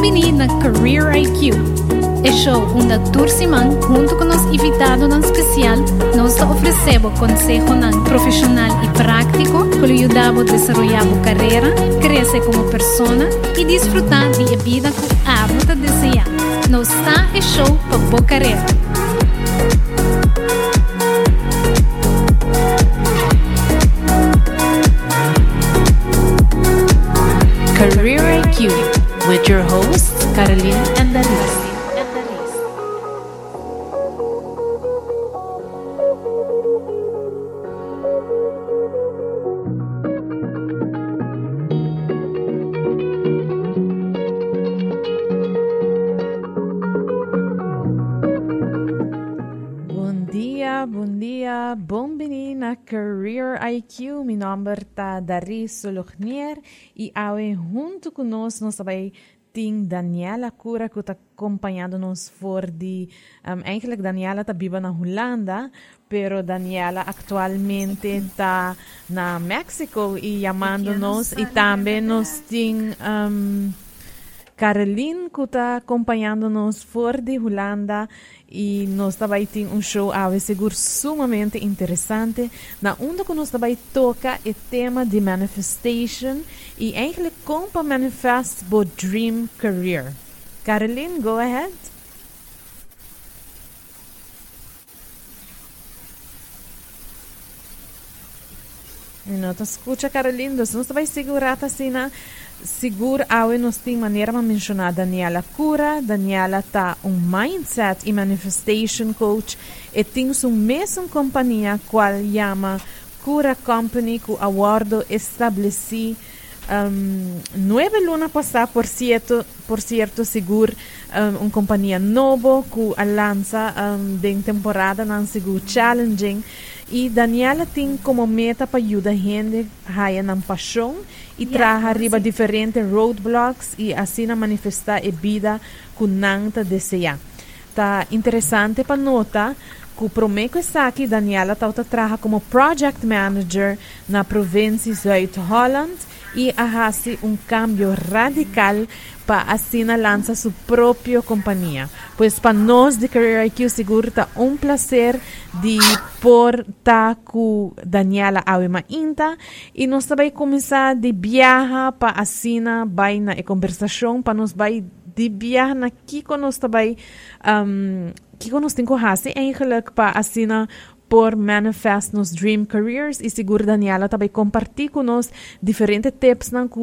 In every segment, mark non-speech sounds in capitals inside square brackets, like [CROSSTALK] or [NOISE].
Bem-vindo na Career IQ. É show onde a Turciman, junto com os invitados em especial, nos oferecemos conselho profissional e prático que lhe ajuda a desenvolver a carreira, crescer como pessoa e desfrutar de vida que a você deseja. Nos está é show para boa carreira. With your hosts, Caroline and nome é Daris Solognier e awe junto conosco nós também tem Daniela Cura que está acompanhando-nos for de um, eigenlijk Daniela está viva na Holanda pero Daniela atualmente está na México e chamando-nos e também nos tem um, Caroline que está acompanhando-nos for de Holanda e nós também temos um show a seguro sumamente interessante na onde que nós também toca o tema de manifestation e eigenlijk como manifest bo dream career. Caroline, go ahead. Não, te escuta, Caroline, nós também segurar assim na Sigur awe nos tem maneira de mencionar Daniela Cura. Daniela tá um mindset e manifestation coach e tem uma mesma companhia qual chama Cura Company que awardo estabeleci um, nueve luna passada por cierto por cierto seguro um, companhia nova que lança um, de temporada não seguro challenging e Daniela tem como meta para ajudar a gente a na paixão e yeah, arriba sim. diferentes roadblocks e assim manifestar a vida que não deseja. Tá interessante para notar que o prometo está aqui, Daniela está trabalhando como project manager na província Zuid-Holland e hace um cambio radical para assim lançar sua própria companhia. Pois para nós de Career IQ seguro está um prazer de portar com Daniela Awema Inta e nós também começar de viajar para assim vai na conversação para nós vai de viajar na que nós também um, nós temos que fazer eigenlijk para assim por manifest nos dream careers e seguro Daniela também compartilhar conosco diferentes tips não que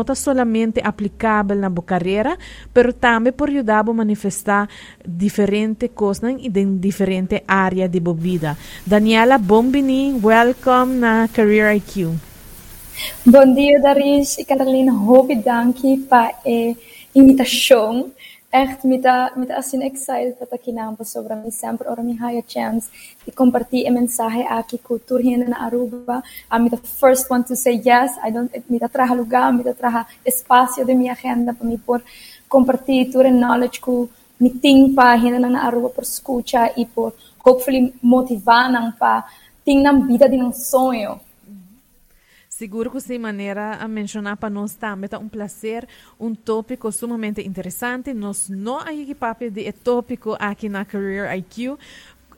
está solamente aplicável na carreira, mas também por ajudar a manifestar diferentes coisas em diferentes áreas de vida. Daniela, bom-vindo, welcome na Career IQ. Bom dia, Daris e Carolina. Hope danke para a invitação echt met dat, met assim excited dat aqui na sobre mim sempre ora me high chance de compartilhar a mensagem aqui com tour na Aruba. I'm the first one to say yes. I don't me da traja lugar, me da traja espaço de minha agenda para me por compartilhar tour knowledge com me tem para na Aruba por escutar e por hopefully motivar não para ter na vida de um sonho Seguro que sem maneira a mencionar para nós também é um prazer, um tópico sumamente interessante. Nós não equipamos de tópico aqui na Career IQ,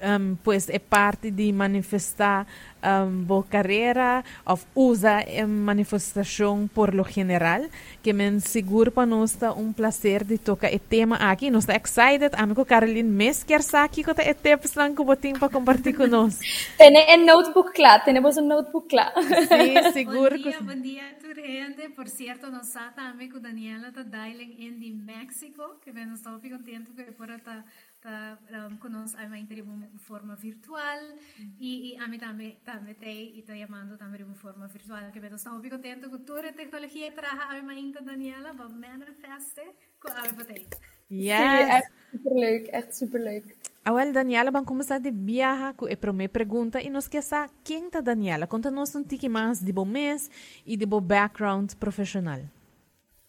um, pois é parte de manifestar um, boa carreira ou usa a manifestação por lo general que me seguro para nós está um prazer de tocar o tema aqui. Nós está excited amigo Caroline mes quer aqui que é tempo que botim para compartilhar conosco [LAUGHS] tem um notebook lá temos um notebook lá. Sim [LAUGHS] seguro bom dia, bom dia gente por cierto nós está com Daniela está dialing in de México que vem estou contente que por estar um, conosco a de uma forma virtual uhum. e, e a mim também também tem e estou chamando também de uma forma virtual que eu estou muito contente com toda a tecnologia que traga a mim Daniela para manifestar com a mim Yes. Superleuk, echt superleuk. Awel, Daniela, vamos começar de viajar com a primeira pergunta e quer saber quem está Daniela? Conta-nos um pouquinho mais de bom mês e de bom background profissional.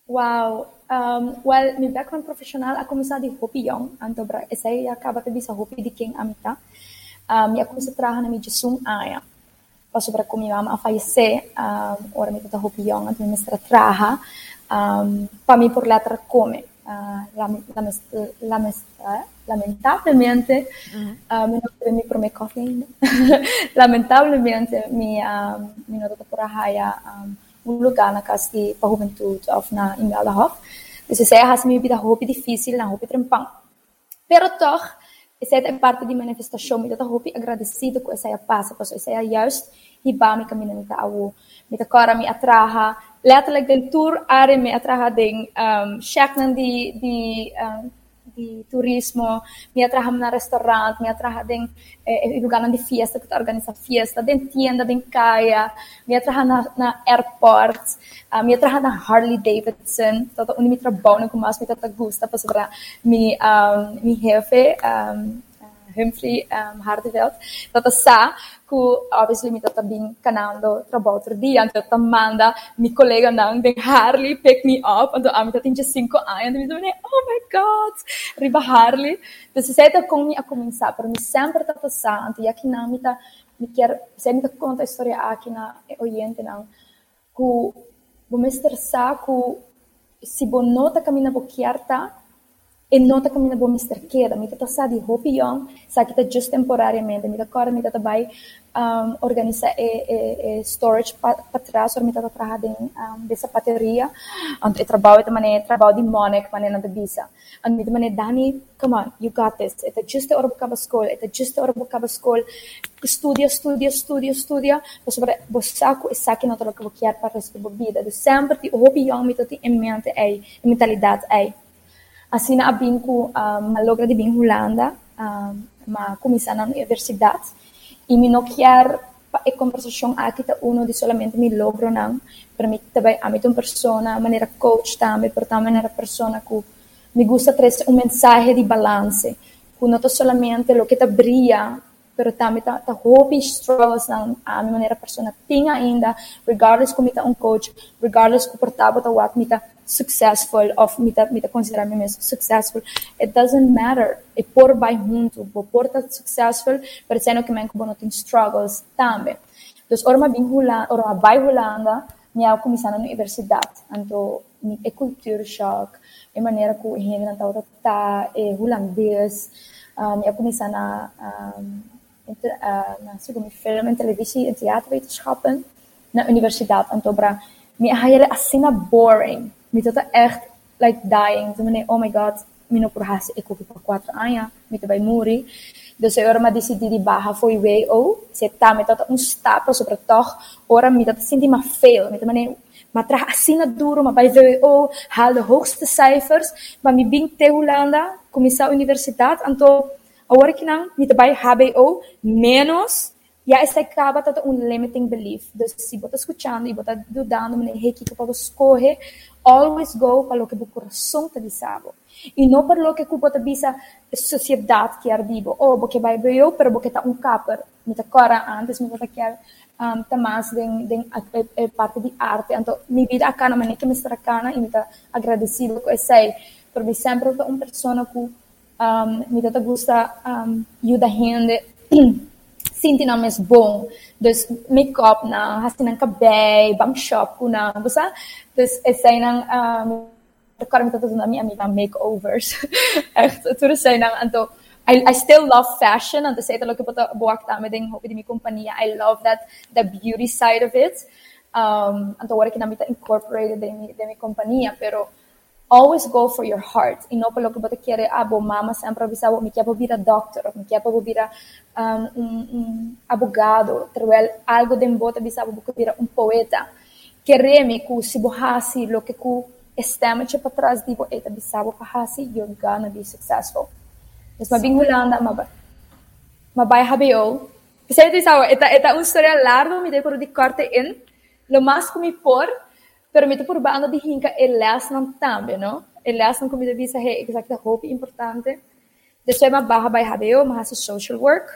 Wow. Um, well, meu background profissional a começar de hopi young, anto bra, essa aí acaba de bisa hopi de quem amita. Um, eu comecei a trabalhar na mídia sum aya. Passo para com minha mãe a falecer, um, ora me tata hopi young, anto me mestra traha, um, para mim por letra come. lamentavelmente, uh, mi non mi prome coffee lamentavelmente mi uh, mi não tô por haya um, um lugar na casa de para juventude of na in Melderhof. Dus zij has mi vida hoop difícil na hoop trempang. Pero toch, essa é parte de manifestação, me dá hoop agradecido com essa passa, porque essa é juist hiba mi kami na mi taawo. Mi ta kora mi atraha letterlijk den tour are me atraha den um, check nan di di um, di turismo, mi atraha na restaurant, mi atraha den eh, lugar de fiesta que organiza fiesta, den tienda, kaya, mi atraha na, na airport, uh, mi atraha na Harley Davidson, toto uni mi trabaho com mais mi tata gusta, pa sobra mi um, mi jefe um, Humphrey um, Hardeveld, tata sa que obviously mi tata bin kanando trabalho outro dia, então tata manda mi colega nang den Harley pick me up, então a mi tata tinha cinco anos, e mi tata oh my god, riba Harley, então se sai com mi a começar, pero mi sempre tata sa, então aqui na mi tata mi quer, se mi tata conta a história aqui na oriente nang, que vou me estressar que se bo nota camina boquiarta, e nota que minha boa mister queda, me tata sa di hopi yong, sa kita just temporariamente, me tata me tata vai um, organizar e, e, e storage para trás, or me tata traha den um, dessa bateria, and e trabalho de maneira trabalho de monek maneira de bisa, and me de maneira Dani, come on, you got this, eta just ora bocava school, eta just ora bocava school, studia, studia, studia, studia, mas sobre bosaco e saque nota lo que vou querer para o resto da vida, de sempre di hopi yong me tata em mente ei, mentalidade ei, Assim, na abinku um, malogra de bin Holanda, um, ma comissão na universidade, e me não quer a conversação aqui tá uno de solamente me logro não, para mim também a mim uma pessoa, maneira coach também, por também maneira pessoa que me gusta trazer um mensagem de balance, que não é solamente o que tá brilha pero também tá, tá hope struggles ng a minha maneira persona tinha ainda regardless kung mita um coach regardless kung portabo ta what mita successful of mita mita considerar me mesmo successful it doesn't matter e por vai junto bo por tá successful pero sendo que men não tem struggles também dus orma bin hula orma vai hulanda minha comissão na universidade então é culture shock e maneira que o henry não tá e holandês um, minha comissão na um, uh, na segundo film en televisie en theaterwetenschappen na universiteit aan Tobra. Mi hayere asina boring. Mi tota echt like dying. Zo meneer, oh my god, mi no ook pa 4 anos, mi te vai muri. Dus eu ma decidi di barra foi way o, se tota um stapa sobre toch, ora mi tota senti ma fail, mi meneer maar tra assina duro, maar bij VWO haal de hoogste cijfers, maar mi bing te Holanda, universiteit, en to Agora que não, trabalha HBO menos, e aí você acaba tendo um limiting belief. Então, se você está escutando e você está dudando, você correr, always go para o que o coração está dizendo. E não para o que você bisa sociedade que é vivo. Oh, porque vai ver eu, pero porque está um capper. Me tá cora antes, me tá quer um, tá mais de, de, de, parte de arte. Então, minha vida acá na maneira que me está acá, e me tá agradecido com isso aí. Porque sempre uma pessoa que um, me dá gusta um, ajuda gente [CLEARS THROAT] sinti na bom dus make-up na hasi ng kabay bang shop ko na basta dus essay ng um, Record me tudo na minha amiga makeovers. Echt, tudo sei nang anto I, I still love fashion and say talo ko buwak tama ding hobi di mi kompanya. I love that the beauty side of it. Um, anto wala kinamita incorporated din mi, mi kompanya pero always go for your heart e não pelo que você quer ah bom mama sempre avisava me quer virar doctor me quer virar um, um, um abogado trabalhar algo de bota avisava que virar um poeta. Quereme que se borrasse lo que ku estema te para trás de poeta avisava para hasi you're gonna be successful. Mas mabing hulanda maba mabay habeo kasi ito sawa ita ita un storia largo me decoro de corte in lo más que me por permite por banda de hinka e lesnan também, não? E lesnan comida visa é exata roupa importante. Depois uma barra by habeu, mas social work.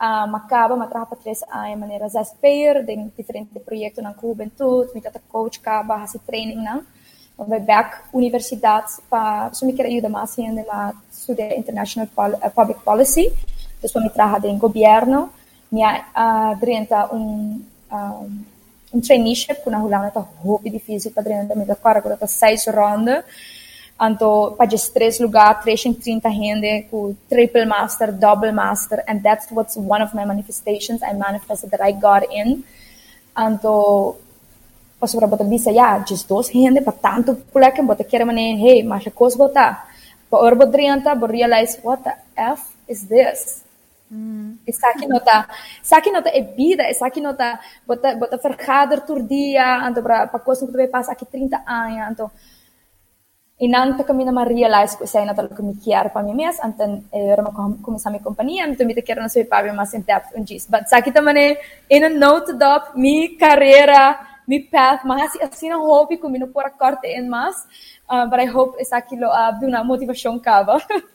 Uh, macaba, matraha para três anos, maneira zaspeir, de diferente projeto na juventude, me tata coach caba, hasi training, não? Então, vai back universidade para, se me quer ajuda mais ainda, mas estudar international pol uh, public policy. Depois me traha de governo, minha uh, drenta um, um um traineeship kuna hulana ta hopi difícil ta drena da mega para kura ta seis ronda Anto, para just três lugar, 330 gente, com triple master, double master, and that's what's one of my manifestations. I manifested that I got in. Anto, paso para botar bisa, yeah, just dos gente, para tanto pulekan, botar quer mané, hey, mas a coisa. Pa ora bodrianta, bo realize, what the F is this? Não tá, não tá é vida, não tá, bota, bota ferrader tur dia, anto para para coisa que tu vai passar aqui 30 anos, anto, inanta kami na ma-realize ko isa na talaga kami kiar pa mi mes antan eh, rama kami sa mi kompanya mi tumita kira na sa pabi mas in depth un gis. But sakit man eh in a note dop mi carreira mi path mas assim na hobby ko mino por corte mas uh, but I hope essa aquilo uh, una motivação cava [LAUGHS]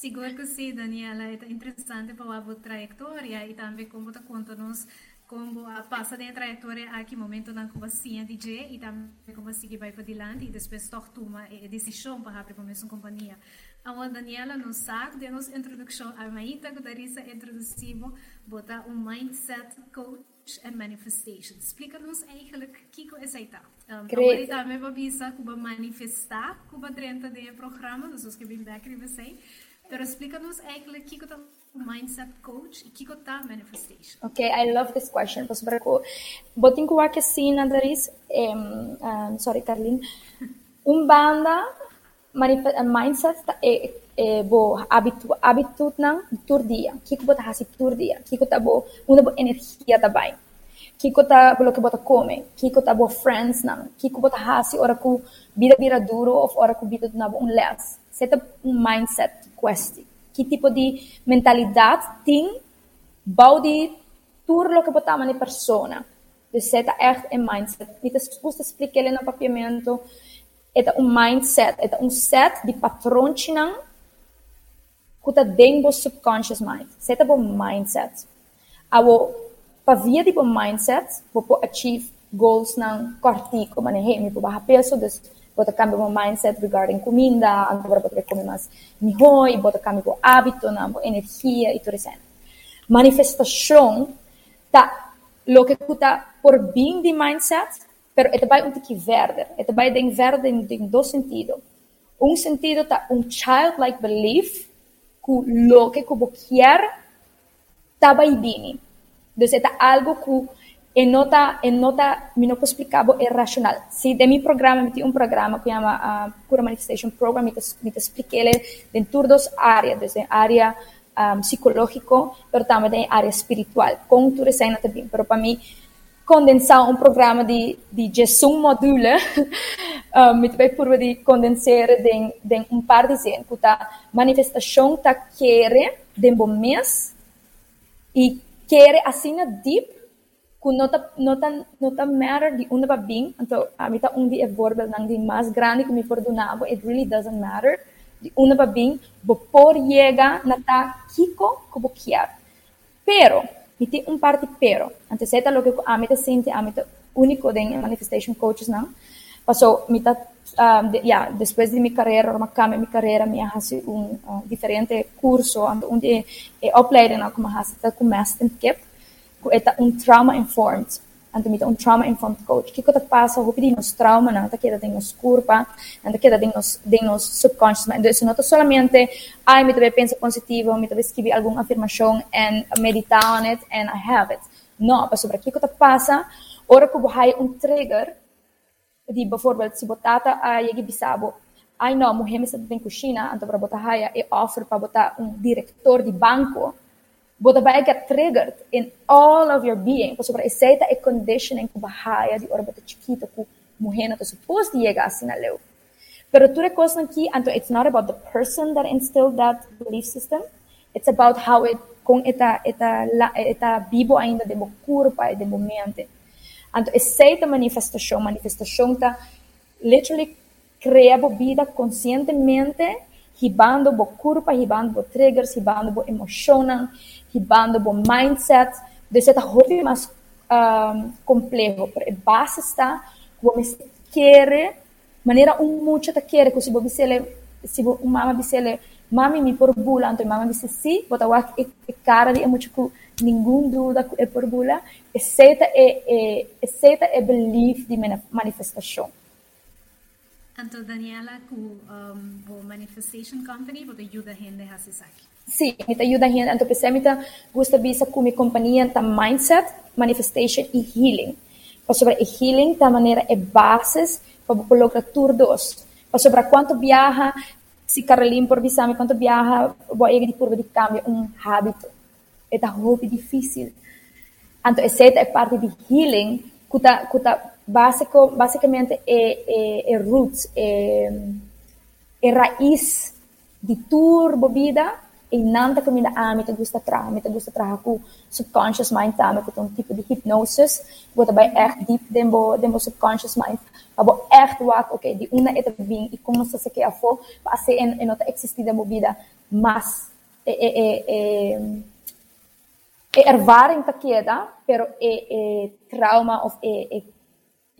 Seguro que sim, Daniela. É interessante para a trajetória e também como está contando-nos como passa da trajetória aqui momento na como assim DJ e também como que vai para adiante e depois toma a decisão para abrir começar uma companhia. A Daniela nos sabe de nossa introdução a Maíta que darissa introduzivo botar um mindset coach and manifestation. Explica-nos eigenlijk o que é essa um, Agora também vai visa como manifestar como dentro do programa, nós que bem back e você. Pero explica-nos eigenlijk o que é mindset coach e kiko ta manifestation. Okay, I love this question. Pas berko botin ko wake sina daris um, um, sorry Carlin. [LAUGHS] Um banda mindset ta e, e bo habitu habitut nang tur dia. Kiko bota hasi tur dia. Kiko ta bo una bo energia tabay. Kiko ta lo que bota come. Kiko ta bo friends nang. Kiko bota hasi ora ku vida vira duro of ora ku vida na bo un less. Seta um mindset questi que tipo de mentalidade tem, bouwt tudo o que botamos na pessoa. Dus het echt een mindset. Niet te spoed explicar no papiamento. É um mindset, é um set de patrões que está dentro do subconscious mind. É um mindset. Abo, para via de um mindset, vou achieve goals ng cortico, manehe, me bajar peso, des bota cambio meu mindset regarding comida, agora comer mais bota o hábito, energia e tudo isso. Manifestação tá lo que está por bem de mindset, pero é vai um tique verde, vai de verde em dois sentidos. Um sentido tá um childlike belief que lo que eu quero tá bem. Então é algo que en nota, en nota, mi no puedo explicar, es racional. Si de mi programa, metí un programa que se llama uh, Pura Manifestation Program, me te expliqué dentro dos áreas, desde área um, psicológico, pero también área espiritual, con tu reseña también. Pero para mí, condensar un programa de, de Jesús module, [LAUGHS] me te por de condensar en, en un par de anos, que a manifestação ta quiere de un mes e quiere assim deep kung nota nota nota matter di una babing anto amita un di evorbel nang di mas grande que me perdonavo it really doesn't matter di una babing bo por llega nata kiko quier pero miti un parte pero antes eta lo que amita sente amita único de manifestation coaches não passou mita um, de, yeah, después de mi carrera, uma cambio mi carrera, me hace un uh, diferente curso, onde é opleiding como hace, com mestre eta un trauma informed anto mita un trauma informed coach. Que kota passa? Hopi di nos trauma não queda de nos curva não queda de nos de nos subconscious mind então não solamente ai me deve pensar positivo me deve escrever alguma afirmação and meditar on it and I have it. Não mas sobre que kota passa? Ora que vai um trigger di bijvoorbeeld si botata a yegi bisabo. Ai não mulher me está bem coxina anto para botar haya e offer para botar um diretor de banco Daarbij get triggered in all of your being. Por sobre aceita e conditioning ku bahaya di ora bata chiquita ku muhena to supposed llegar assim na leu. Pero tu recosta aqui, então it's not about the person that instilled that belief system. It's about how it com eta eta la, eta vivo ainda de curva e de mente. Então aceita manifestação, manifestação tá literally crea vida conscientemente hibando bo curva, hibando bo triggers, hibando bo emocionan, hibando bo mindset, de certa hobby mais um, complejo, pero a base está como se quer, maneira um muito te quer, que se você bisele, se uma mama bisele, mami me por bula, então mama disse sim, bota o e cara de muito com nenhum dúvida é por bula, exceto é exceto é belief de manifestação. Anto Daniela, ku um, bo manifestation company, ayuda gente a saki. Sim, me ajuda a gente, anto pensei me gusta bisa com minha companhia ta mindset, manifestation e healing. Para sobre e healing ta maneira é bases para colocar tudo dos. Para sobre quanto viaja, se Caroline por bisame quanto viaja, ir de curva de cambio um hábito. É ta hobby difícil. Anto essa é parte de healing, kuta kuta básico, basicamente é, é, é roots, é, é raiz de turbo vida e nanta mina ah, te gusta trabalhar, me te gusta trabalhar com subconscious mind tama, com um tipo de hypnosis, wat bij echt diep dembo dembo subconscious mind, maar echt wat, oké, die una eta bem e como se se que afo, para ser en en outra existir dembo vida, mas é é é é é ervaring ta queda, pero é é trauma of é é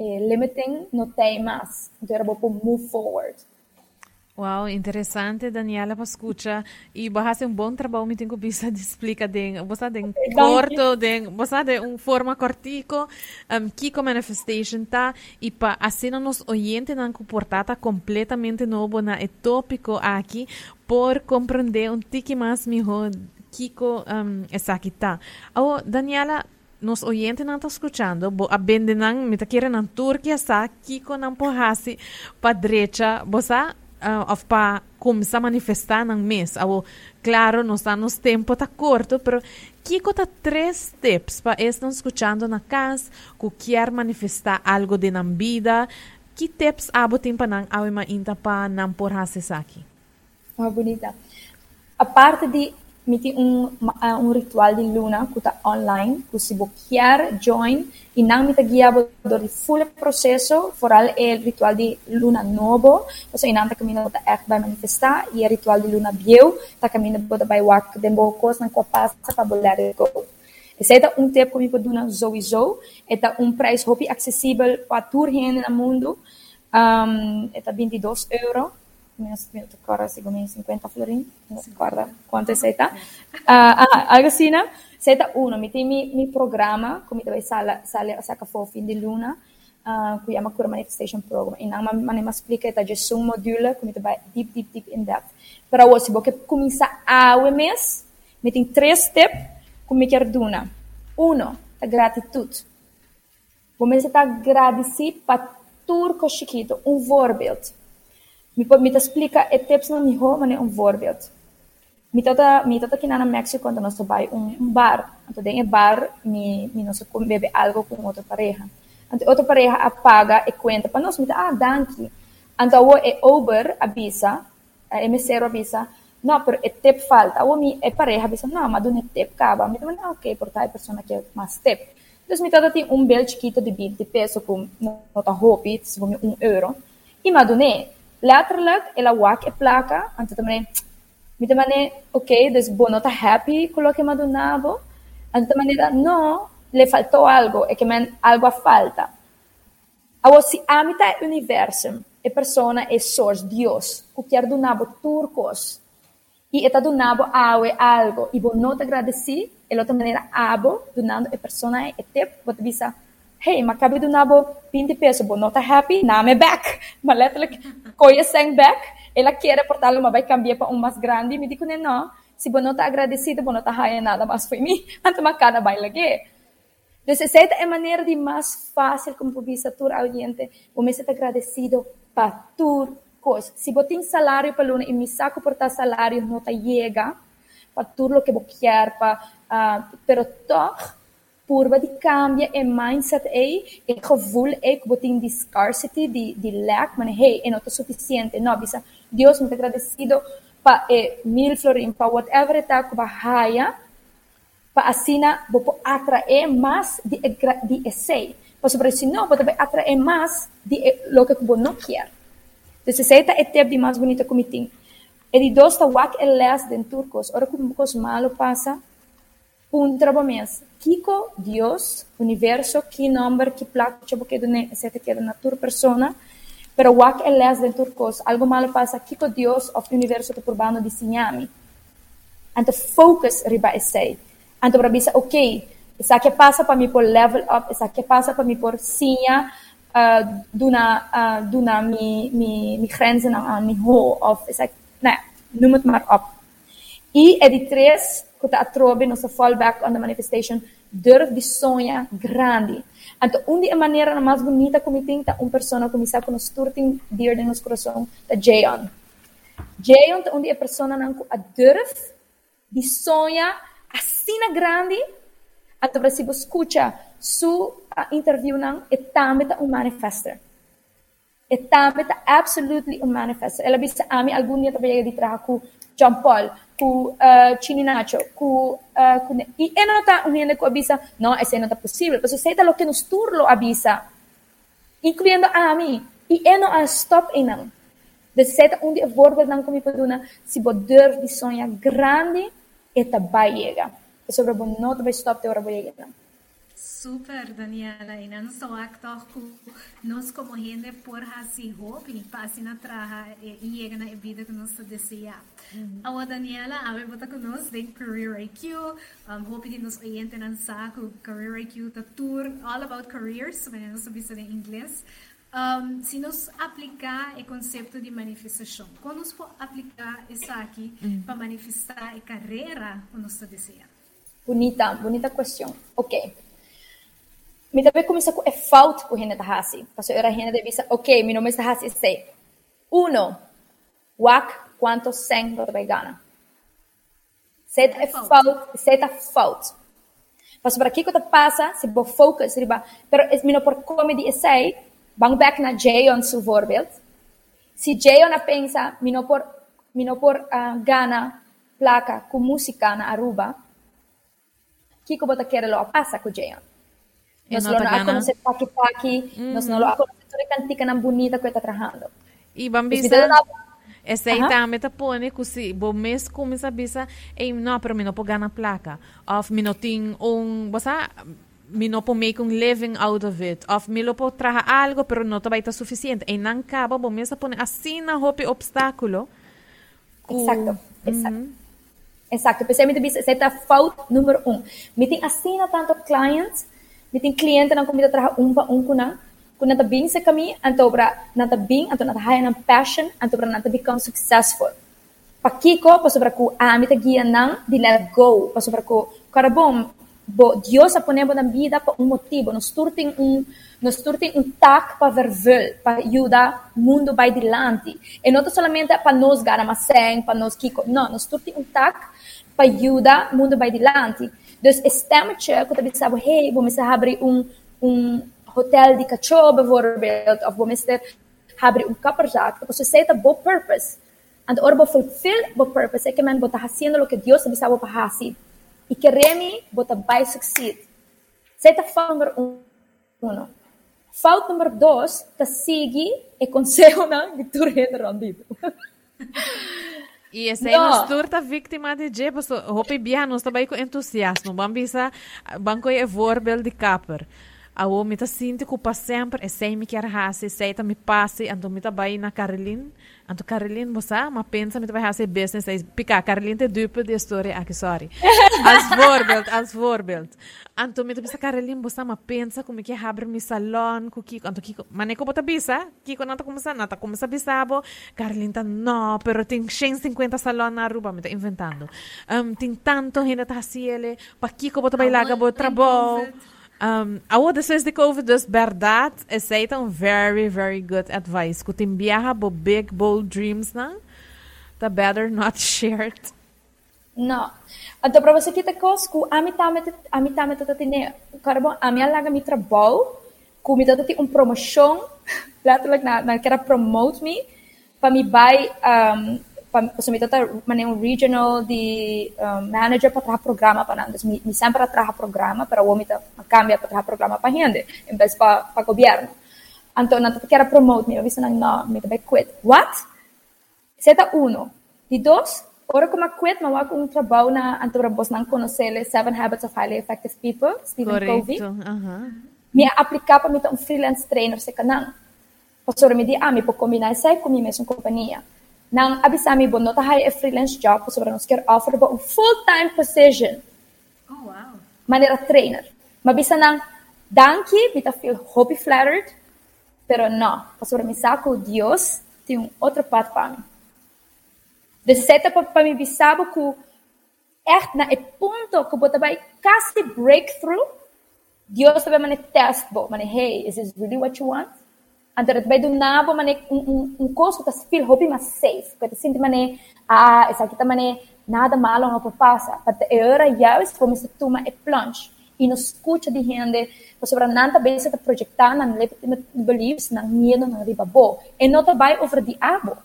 eh, limiting no tem mais. Então era para move forward. Wow, interessante, Daniela Pascucha. E você um bom trabalho, me tenho visto [LAUGHS] de explicar de, você de corto, de, você de um forma cortico, um, que como manifestation tá, e para assim nos oyentes não comportada completamente novo na tópico aqui, por compreender um tique mais melhor que um, essa aqui tá. Oh, Daniela, nos oyentes não estão escutando, bo mita kira nang Turquia sa kiko nang pohasi pa direita, bosa uh, of pa começar a manifestar nang mês. Abo, claro, nos está nos tempo tá curto, pero kiko tá três tips para estão escutando na casa, que quer manifestar algo de nang vida, que tips abo tem pa nang awe ma inta pa nang porhasi sa aqui? Ah, bonita. A parte de mi ti un, uh, un ritual di luna kuta online, ku si bokiar join, e não me guiava do full processo, foral é o ritual de luna novo, então inanta caminho da echt vai manifestar, e o ritual de luna bieu, tá caminho boda vai wak, dembo kos na ko passa para bolar go. Esse é um tempo que me pode dar sowieso, é um preço hopi acessível para mundo no mundo, um, é 22 euros, agora segundo 50 florin, não se guarda quanto é seta. Uh, ah, algo assim, né? Seta uno, mi tem mi, mi programa, come dove sale, sale saca fo fin di luna, uh, qui ama cura manifestation program. E não mane ma explica eta just um module, come dove deep, deep, deep in depth. Pero hoje, porque começa a o mês, mi tem três steps, come quer duna. Uno, a gratitude. Vou está agradecer para tudo chiquito, um voorbeeld. Mi, mi explica e tips na mi ho mane um voorbeeld. Mi tota mi tota aqui na México quando nós vai um, um bar. Então tem bar mi mi nós bebe algo com outra pareja. Então outra pareja apaga e conta para nós, mi ah, danke. Então o e Uber avisa, a mesero avisa, no, pero e tip falta. O mi e pareja avisa, no, mas do tip acaba. Mi dice, ah, ok, por tal persona que mais tip. Então mi tota tem um bel chiquito de 20 pesos com nota hopi, se um euro. E madune, Letterlijk, ela wak e placa, anto também, mi tamane, ok, dus bono tá happy com o que madunavo, anto maneira, no, le faltou algo, e que men algo falta. Awo si amita é universo, e persona é source, Deus, o que donavo turcos, e eta donavo awe algo, e bono te agradeci, e outra maneira abo, donando e persona é te, bota bisa, hey, makabi do nabo 20 pesos, bo nota happy, name back. [LAUGHS] Maletelijk, koye sang back, ela quiere portar uma vai cambiar para um mais grande, me digo, não, se bo nota agradecido, bo nota haya nada mais foi mim, anto makana vai lagi. Então, essa é a maneira de mais fácil como visa tur audiente, o me ser agradecido para tur coisa. Se botin salário para luna e me saco por tal salário, nota chega para tudo o que eu quero, para, uh, pero toch, purba de cambia e mindset é e gevoel que botin de scarcity, de, de lack, mas hey, é suficiente, não, bisa, Deus muito agradecido para eh, mil florin, para whatever está que bahaya, para assim, vou atrair mais de, de essay. Para sobre isso, não, vou atrair mais de lo que eu não quero. Então, essa é a tempo de mais bonita que me tem. E de dois, está wak e les den turcos, ora que um malo passa, un mes. Kiko, Dios, universo, ki nombre, ki plak, čo porque dune, se te queda natur persona, pero wak eles den turcos, algo malo pasa, Kiko, Dios, of universo te purbano di signami. Anto focus riba essay. Anto brabisa, ok, esa que passa para mim por level up, esa que passa para mim por sinha, uh, duna, uh, duna mi, mi, mi grenzen aan, mi ho, of is like, nou ja, noem het maar op. E é de que está atrobe nossa fallback on the manifestation, durf de sonha grande. Então, uma maneira mais bonita como tem tá uma pessoa como sabe nos turting dir de nosso coração, tá Jayon. Jayon tá onde a pessoa não a durf de sonha assim grande, então você escuta su interview não é também um manifester. É também absolutely um manifester. Ela disse a mim algum dia também de trabalhar com John Paul, com uh, Chini Nacho, com, uh, com... E ela não está unindo com a bisa, não, isso não está possível, porque você está lo que nos turlo a bisa, incluindo a mim, e ela não stop em não. Dus zij um dia voorbeeld dan kom je doen, se você durf de sonhar grande, eta vai chegar. Sobre o não vai stop de hora vai Super, Daniela. E não só actor que nós como gente por assim hope e passe na traja e chega na vida que nós deseja. Uhum. A Daniela, a ver bota conosco em Career IQ. Um, hope que nos oriente não sabe Career IQ tá tour all about careers, mas não sabia em inglês. Um, se nós aplicar o conceito de manifestação, quando nós for aplicar isso aqui uhum. para manifestar a carreira que nós desejamos? Bonita, bonita questão. Ok. Mi também começa com é falta com gente hasi. Paso era gente de visa, ok, mi nome está hasi sei. Uno, wak quanto sen do vegana. Seta é falta, seta falta. Paso para aqui que passa, se bo focus, riba, pero es mino por comedy essay, bang back na Jayon su voorbeeld. Si Jayon pensa, mino por, mino por uh, gana placa com música na Aruba, kiko bota quer lo passa com Jayon. Nós não conhecemos paki-paki, nós não conhecemos toda cantica não bonita que está trabalhando. E bambisa, essa aí está pondo que se bom mês começa a bisa, ei não, pero não pode ganhar placa, of me não tem um, você me não pode make um living out of it, of me não pode trazer algo, pero não vai estar suficiente. E não acaba, bom mês a pôr assim na roupa obstáculo. Exacto, exacto. Exacto, especialmente bisa, essa é a falta número um. Me tem assim tanto clients Biting kliyente ng kumita traha umpa unko na, kung natabing sa kami, anto bra natabing, anto natahaya ng passion, anto bra natabing successful. Pakiko, pasobra ko ami tagiya ng di let go, pasobra ko karabom, bo Dios a ponemos na vida pa um motivo, nos turting um nos turting um tac para vervel, para ajudar o mundo vai dilante. E não solamente para nós ganhar mais para nós kiko, não, nos turting um tac para ajudar o mundo vai dilante. Dus stemmetje, que eu sabe, hey, vamos abrir um, um hotel de cachorro, bijvoorbeeld, of vamos abrir um kapperzak, porque você tem bom purpose. And ora fulfill bo purpose, é que man bota haciendo lo que Dios sabe sabe para hacer. E que remi bota vai succeed. Seita falta número um. Uno. Falta número dois, tá sigue e conselho na que tu rende randido. E essa aí nos turta vítima de je, pues hopi biha nos tabay ko entusiasmo. Bambisa banco é voorbeeld de kapper. Awo mita sinti ko pa sempre, e sei mi quer hasi, sei ta mi pasi, anto mita bay na Caroline. Anto Caroline, bosa, ma pensa mita bay hasi business, sei pika, Caroline te dupe de story, aqui sorry. Als voorbeeld, als voorbeeld. Anto mita bisa Caroline, bosa, ma pensa como que abre mi salon, ku kiko, anto kiko, mane ko bota bisa, kiko nata começa, nata começa bisabo, Caroline ta, no, pero tem 150 salon na Aruba, mita inventando. Um, tem tanto gente ta hasiele, pa kiko bota bay laga, bota trabo. Um, awo después de COVID, dus verdad, aceitam very, very good advice. Kung timbiyaha bo big, bold dreams na, the better not [LAUGHS] shared. No. Então, para você que tá conosco, a mim também, a mim também tá tendo, carbo, a minha laga mi trabalho, com me tá um promoção, letterlijk [LAUGHS] na, na quer promote me, para me buy um, possibilità mane un regional di um, manager para trabalhar programa para nós me, me sempre trabalhar programa para o homem cambia para trabalhar programa para gente em vez para para governo então não quero promote. Me eu disse não me também quit. What seta uno. E dois ora como quit mas com um trabalho na antora boss não conhecer seven habits of highly effective people Stephen Correcto. Covey. uh -huh. me aplicar para me um freelance trainer se canang Pastor me di ah me pode combinar isso com minha mesma companhia Nang abisami nota hay a freelance job po sobrang sker offer ba full-time position. Oh, wow. Manera trainer. Mabisa nang danki, bita feel hobby flattered. Pero não, sobre mim saco Deus tem um outro pato para mim. De certa para mim bisabo que echt na e ponto que bota vai quase breakthrough. Deus também mane test bo, mane hey, is this really what you want? Antara do nabo mane um um coisa que feel hobby mas safe, que sente mane ah, essa aqui também nada malo não passa. Para é hora já es como se toma e plunge e nos escuta de gente sobre nanta vez está projetar na beliefs na medo na riba bo. E não vai over the abo.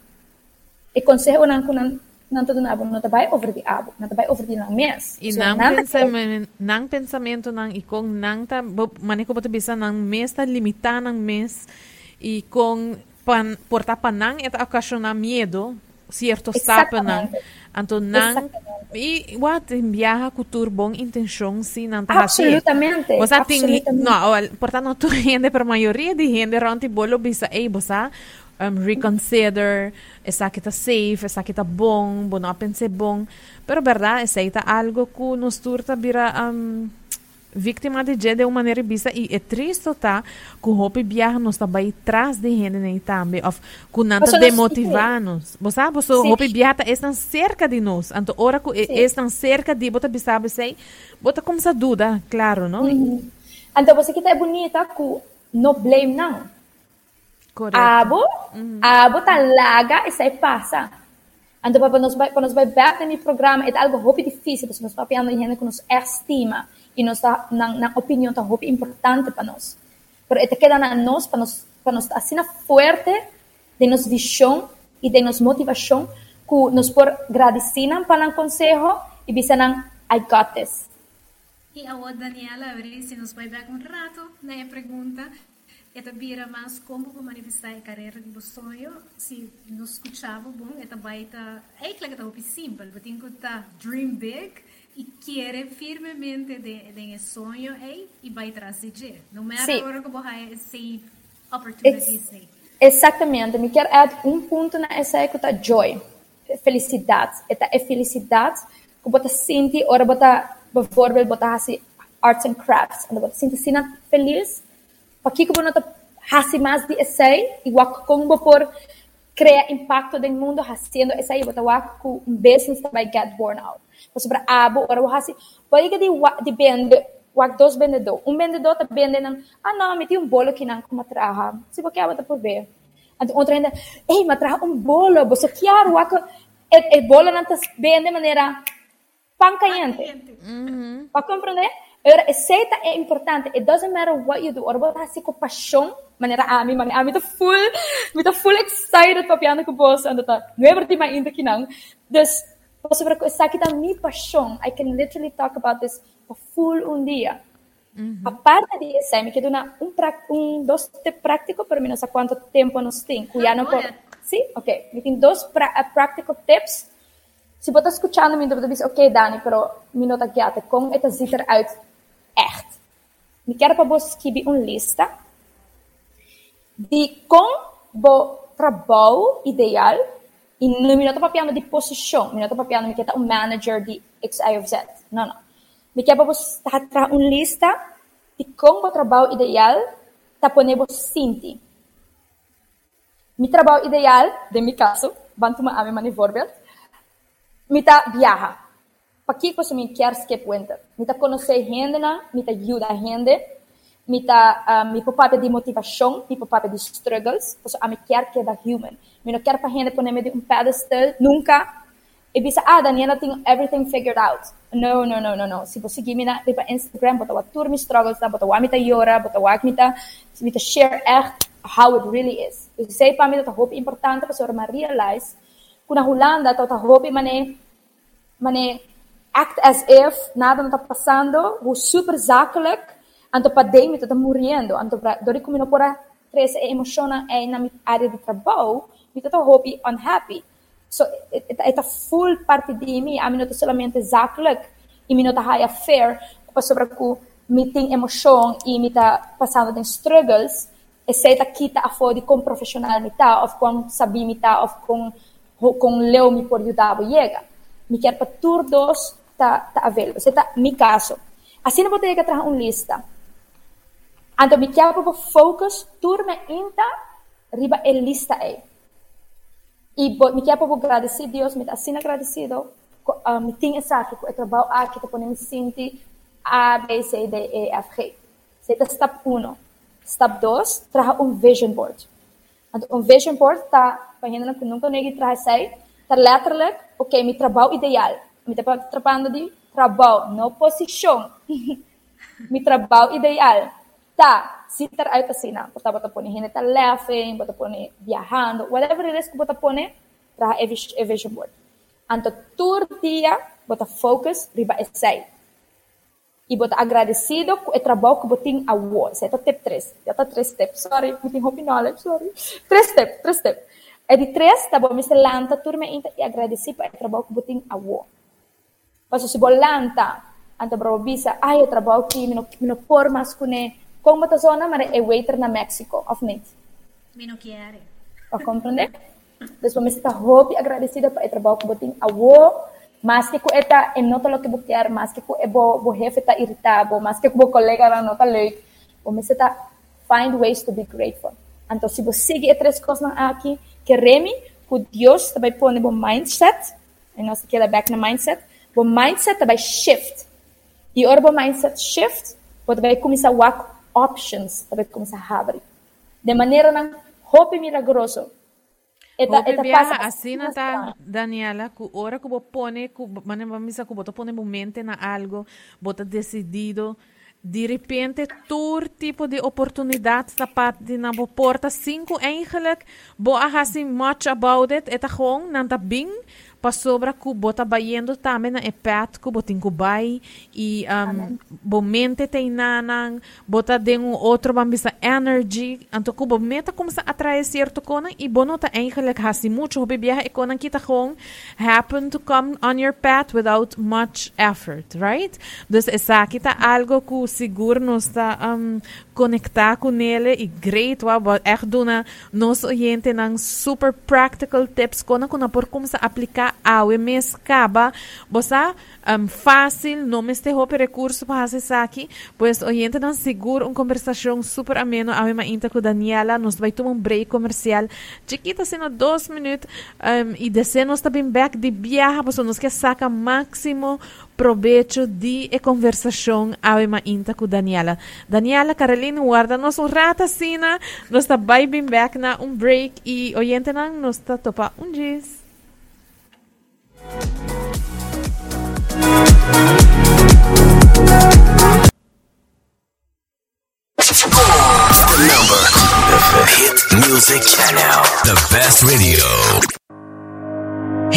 E conselho nan kunan não todo nabo não vai over the abo não vai over the mes. E so, nang pensamento nang pensamento nang ikong nang ta maniko boto bisa nang mes ta limitar nang mes e com pan porta panang eta ocasiona medo certo stapa nang anto nang e what viaja com tur bom intenção se não tá absolutamente você tem não portanto tu gente para maioria de gente ronti bolo bisa ei você um, reconsider essa que tá safe essa que tá bom bom não pense bom pero verdade essa tá algo que nos turta vira um, vítima de de uma maneira vista e é triste tá? Que o hope viaja nos também traz de gente nem também. Of que nanta demotivar-nos você sabe? O hope viaja estão cerca de nós. Então ora que estão cerca de bota bisabe sei. Bota como essa dúvida claro não? Uhum. então você que tá bonita que no blame não. Correto. abo uhum. abo tá larga e sai passa. Então para nós para nós vai back no programa é algo hope difícil porque nós papiando gente que nos estima e nossa na, na opinião tá importante para nós. Pero te queda na nós para nós para nós assim forte de nos visão e de nos motivação que nos por agradecer para o conselho e bisanang I got this. E a Daniela, se nos vai dar um rato né, pergunta, esta vira mais como para manifestar a carreira de sonho, se nos escutava bom, esta vai estar, é claro que está simples, mas tem que dream big, e quer firmemente de, de sonho e, e vai trazer no matter que você see opportunities exatamente. Me quer add um ponto na essa é que tá? Joy. Felicidade. Esta é felicidade que você sente ora você por exemplo você assim arts and crafts. Quando você sente assim feliz. Para que você não hace mais de essay igual como por criar impacto no mundo fazendo essay você vai com um business vai get worn out sobre abo ora wahasi pode que de depende wag dos vendedor um vendedor tá vendendo ah não me tem um bolo que não como traha se você quer por ver a outra ainda ei mas traha um bolo você quer wag e, e bolo não tá vende de maneira pan caliente uhum. para compreender Ora, receita é importante. It doesn't matter what you do. Ora, você assim com paixão, maneira a mim, a mim tá full, me tá full excited para piano com o boss, anda tá. Não é verdade mais ainda que não. Dus, sobre essa aqui da minha paixão. I can literally talk about this for full um dia. Uhum. A parte disso, me quedo na um, um dois prático, para mim não sei quanto tempo nós temos. Ah, não pode. Sim? Ok. Me tem dois prático tips. Se você está escutando, me diz, ok, Dani, pero me nota guiate, como é que ziet eruit echt? Me quero para você escrever uma lista de como o trabalho ideal e não me estou falando de posição, me estou falando que é um manager de X, Y ou Z. Não, não. Me quer para você trazer uma lista de como o trabalho ideal está pondo você sentir. Mi trabalho ideal, de mi caso, bantu ma ame mani vorbel, mi ta viaja. Para que você me quer que puenta? Mi ta conhecer gente, mi ta ajuda gente, mita uh, mi papel de motivação, mi papel de struggles, porque a me quer que da human. Mi não quero para gente poner de um pedestal nunca e bisa ah Daniela tem everything figured out. No, no, no, no, no. Se você seguir na tipo Instagram, bota tour mi struggles, bota o mita yora, bota o mita, mita share echt how it really is. Eu sei para mim tá hope importante para uma realize kuna Holanda tá tá hope mane mane act as if nada não está passando, o super zakelijk anto pa day mi tá morrendo anto pra dori como não pora três emociona é na área de trabalho mi tá hope unhappy. So ita full parte de mim a minuto solamente zaklik e minuto high fair pa sobre ku mi tem emoção e mi tá passando de struggles e se tá kita a fodi com profissional mi tá of com sabi mi tá of com com leu mi por ajudar chega mi quer para todos tá tá avel você tá mi caso assim não vou ter que trazer uma lista Então, me quero focus turma inta riba el lista aí. E me quero agradecer Deus, me está assim agradecido, uh, me tinha saque, o trabalho aqui, que me sinto A, B, C, D, E, F, G. Esse é step 1. Step 2, traga um vision board. Então, um vision board está, para que nunca ninguém traz aí, está letterlijk, ok, meu trabalho ideal. Me está trabalhando de trabalho, não posição. [LAUGHS] meu trabalho ideal. Tá, tá aí assim, não, bota pone gente tá laughing, bota pone viajando, whatever it is que bota pone, traga a vision board. Então, todo dia, bota focus, riba essay. E bota agradecido com o trabalho que botin a wo. Isso é step 3. Já está 3 steps. Sorry, me tenho knowledge, sorry. 3 steps, 3 steps. É de 3, tá bom, me se lanta, turma, e agradecer para o trabalho que botin a wo. Paso se bolanta, anta bravo bisa, ai, o trabalho que me no por mas kune, kung mata zona, mara e waiter na Mexico, of niet? Me não quer. Para compreender? Depois me está hope agradecida para o trabalho que botin a wo, mas que eta em nota lo que buquear, mas que o bo, bo jefe está irritado, mas que bo colega não está leuk, o me está find ways to be grateful. Então, se você seguir três coisas aqui, que remi, que Deus também põe no mindset, e nós aqui é back no mindset, o mindset também shift. E ora o mindset shift, você vai começar a options, também começar a abrir. De maneira não, hope milagroso, Eta, eta pasa assim tá, Daniela, que hora que você põe, que você põe mente na algo, você decidido, de repente, todo tipo de oportunidades da parte na porta, cinco eigenlijk, você assim much about it, eta gewoon, nanta bing, pasobra ku bota bayendo também na epet ku botin ku bay e um, bo mente tem nanang bota den um outro bambisa energy anto ku bo meta como sa atrae certo kona e bonota eigenlijk hasi mucho hobi biyahe e kona kita kong happen to come on your path without much effort right? Dus esa kita algo ku seguro nos ta um, conectar com ele e great wa echt doen nos oyente nang super practical tips kona kuna por como sa aplicar awe mes kaba. Bosa um, fácil, não me esterrou recurso para acessar aqui, pois oyente não seguro uma conversação super ameno, awe ma inta com Daniela, nos vai tomar um break comercial, chiquita sendo dois minutos, um, e descer nós também back de viaja, pois nos que saca máximo provecho de e conversação awe ma inta com Daniela. Daniela, Carolina, guarda nos um rata sina, nós está bem back na um break. E oyente não nos está topa um dias. Number. The Hit Music Channel. The best radio.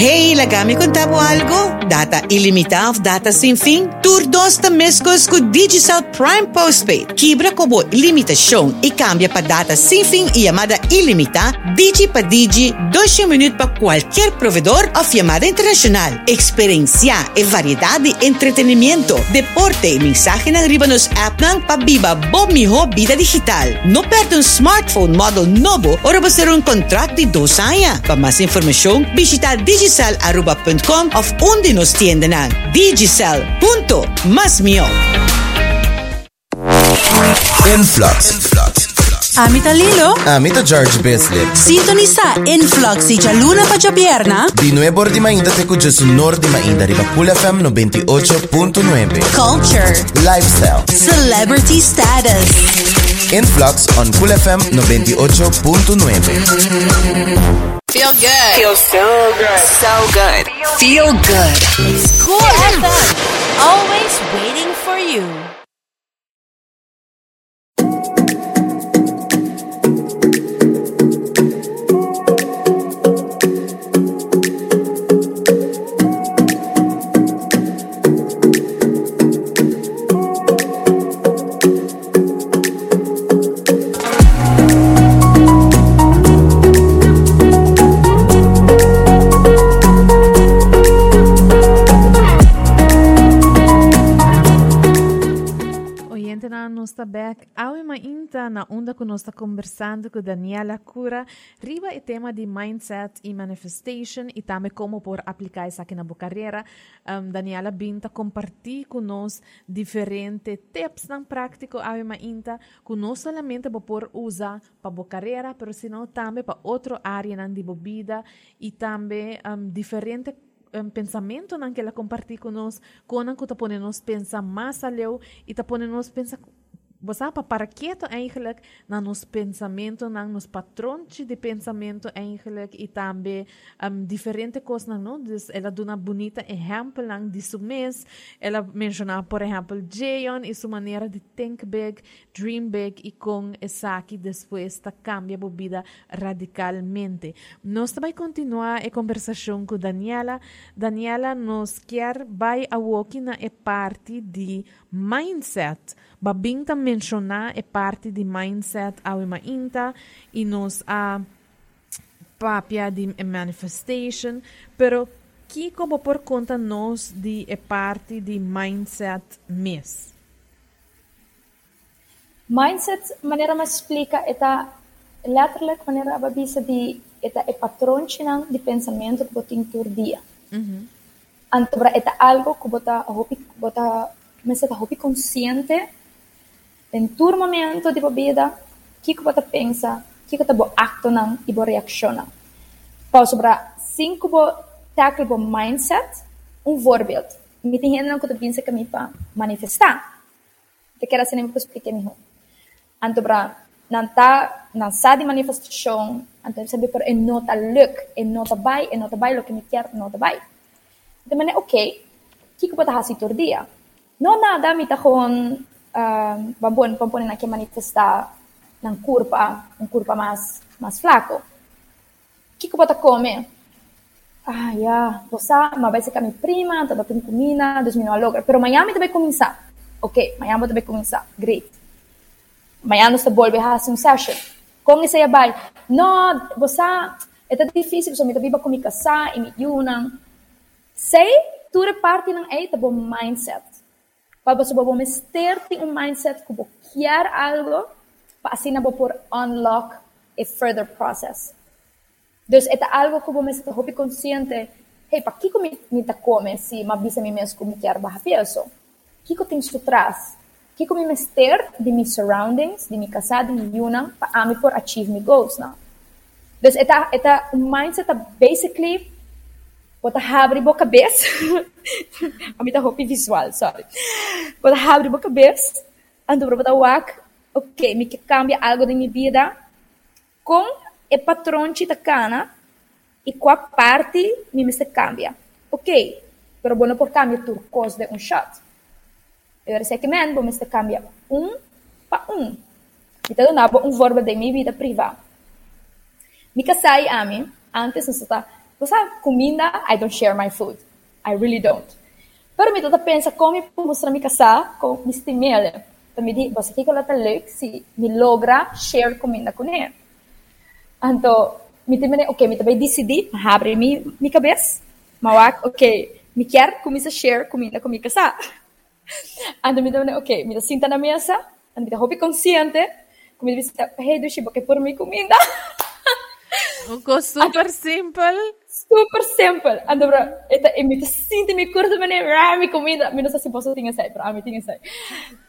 Hey, lagami contavo algo? Data ilimitado, data sem fim? Turdos ta mescos com Digicel Prime Postpaid. Kibra como limitação e cambia para data sem fim e chamada ilimitada, Digi para Digi, 12 minutos para qualquer provedor ou chamada internacional. Experiência e variedade de entretenimento, deporte e mensagem na riba nos app ng Pabiba Bob Miho Vida Digital. Não perde um smartphone model novo ou você um contrato de dos anos. Para mais informação, visita Digicel digicel.com of onde nos tienden ang digicel.masmio. Influx. Amita Lilo. Amita George Bislip. Sintoniza Influx y Luna pa pierna. Di nuevo di mainda te cujo su nord di mainda riva Cool FM 98.9. Culture. Lifestyle. Celebrity status. Influx on Cool FM 98.9. Feel good. Feel so good. So good. Feel good. Cool FM. Always waiting está back. Awe mainta na onda que nós está conversando com Daniela Cura, riba o tema de mindset e manifestation e também como por aplicar isso aqui na boa carreira. Um, Daniela Binta compartilha com nós diferentes tips na prática awe mainta que não somente por usar para boa carreira, mas senão também para outra área na de vida e também um, diferentes um, pensamento que ela compartilha conosco, quando que tá ponendo nos pensar mais além e tá ponendo nos pensar você para quieto eigenlijk na nos pensamento, na nos patrões de pensamento eigenlijk e também um, diferentes coisas, não? Dus ela dá uma bonita exemplo lang seu mês. Ela menciona, por exemplo, Jayon e sua maneira de think big, dream big e com essa que depois está cambia a vida radicalmente. Nós também continuar a conversação com Daniela. Daniela nos quer vai a walking na parte de mindset. Babinta mencionar é parte de mindset ao inta e nos a papia de manifestation, pero que como por conta nós de é parte de mindset mes. Mindset, maneira mais explica, é letterlijk maneira a babisa de é patrão de pensamento que tem por dia. Uhum. Então, é algo que você bota, mas é hopi consciente em todo momento de vida, o que você pensa, o que você acta e você reacciona. Para sobre cinco tackle o mindset, um voorbeeld. Me tem gente que você pensa que me para manifestar. Que quero assim me explicar melhor. Então, para não tá não sabe manifestação, então sabe por é nota look, é nota vai, é nota vai o que me quer, nota vai. Então, é ok. O que você faz todo dia? Não nada, me tá com uh, babon, babon na que manifestar ng curva, um curva mais, mais flaco. O que que você come? Ah, yeah, você, mas vai ser com a minha prima, tá batendo comida, dos meus logra. Pero amanhã me vai começar. Ok, amanhã vai começar. Great. Amanhã nós volve a fazer um session. Com isso aí vai. Não, você, é difícil, você me vai comigo casar e me yunam. Sei, tudo parte ng é, tá bom mindset. Para você vamos ter um mindset você quer algo, para assim não por unlock a further process. Então, é algo que você está consciente. Hey, para que me me come se me avisa mim mesmo me quer baixar peso? O que eu tenho que trás? O que que me de meus surroundings, de minha casa, de minha yuna, para me por achieve my goals, não? Então, é um mindset basically Bota abre boca cabeça. a minha roupa visual, sorry. Bota abre boca cabeça. Ando para botar wak. Ok, me que cambia algo da minha vida. Com o patrão de cana e qual parte me me se cambia. Ok, pero bueno por cambio tu cost de um shot. Eu sei que vou me se cambia um para um. Então, eu um verbo de minha vida privada. Me casai a mim, antes não está você sabe, comida, I don't share my food. I really don't. Pero me toda pensa como mostrar me casar com mis timele. Então me diz, você que ela tá leuk se me logra share comida com ele. Então, me também, ok, me também decidi, abre mi, mi cabeça, mawak, ok, me quer começar a share comida com me casar. [LAUGHS] Então me também, ok, me sinta na mesa, então me roupa consciente, me diz, hey, do chibo, que por mi comida. Um super [LAUGHS] simple super simple. Ando bro, ita e mi curto mene ra mi comida, mi non so se posso tinha sai, però mi tinha sai.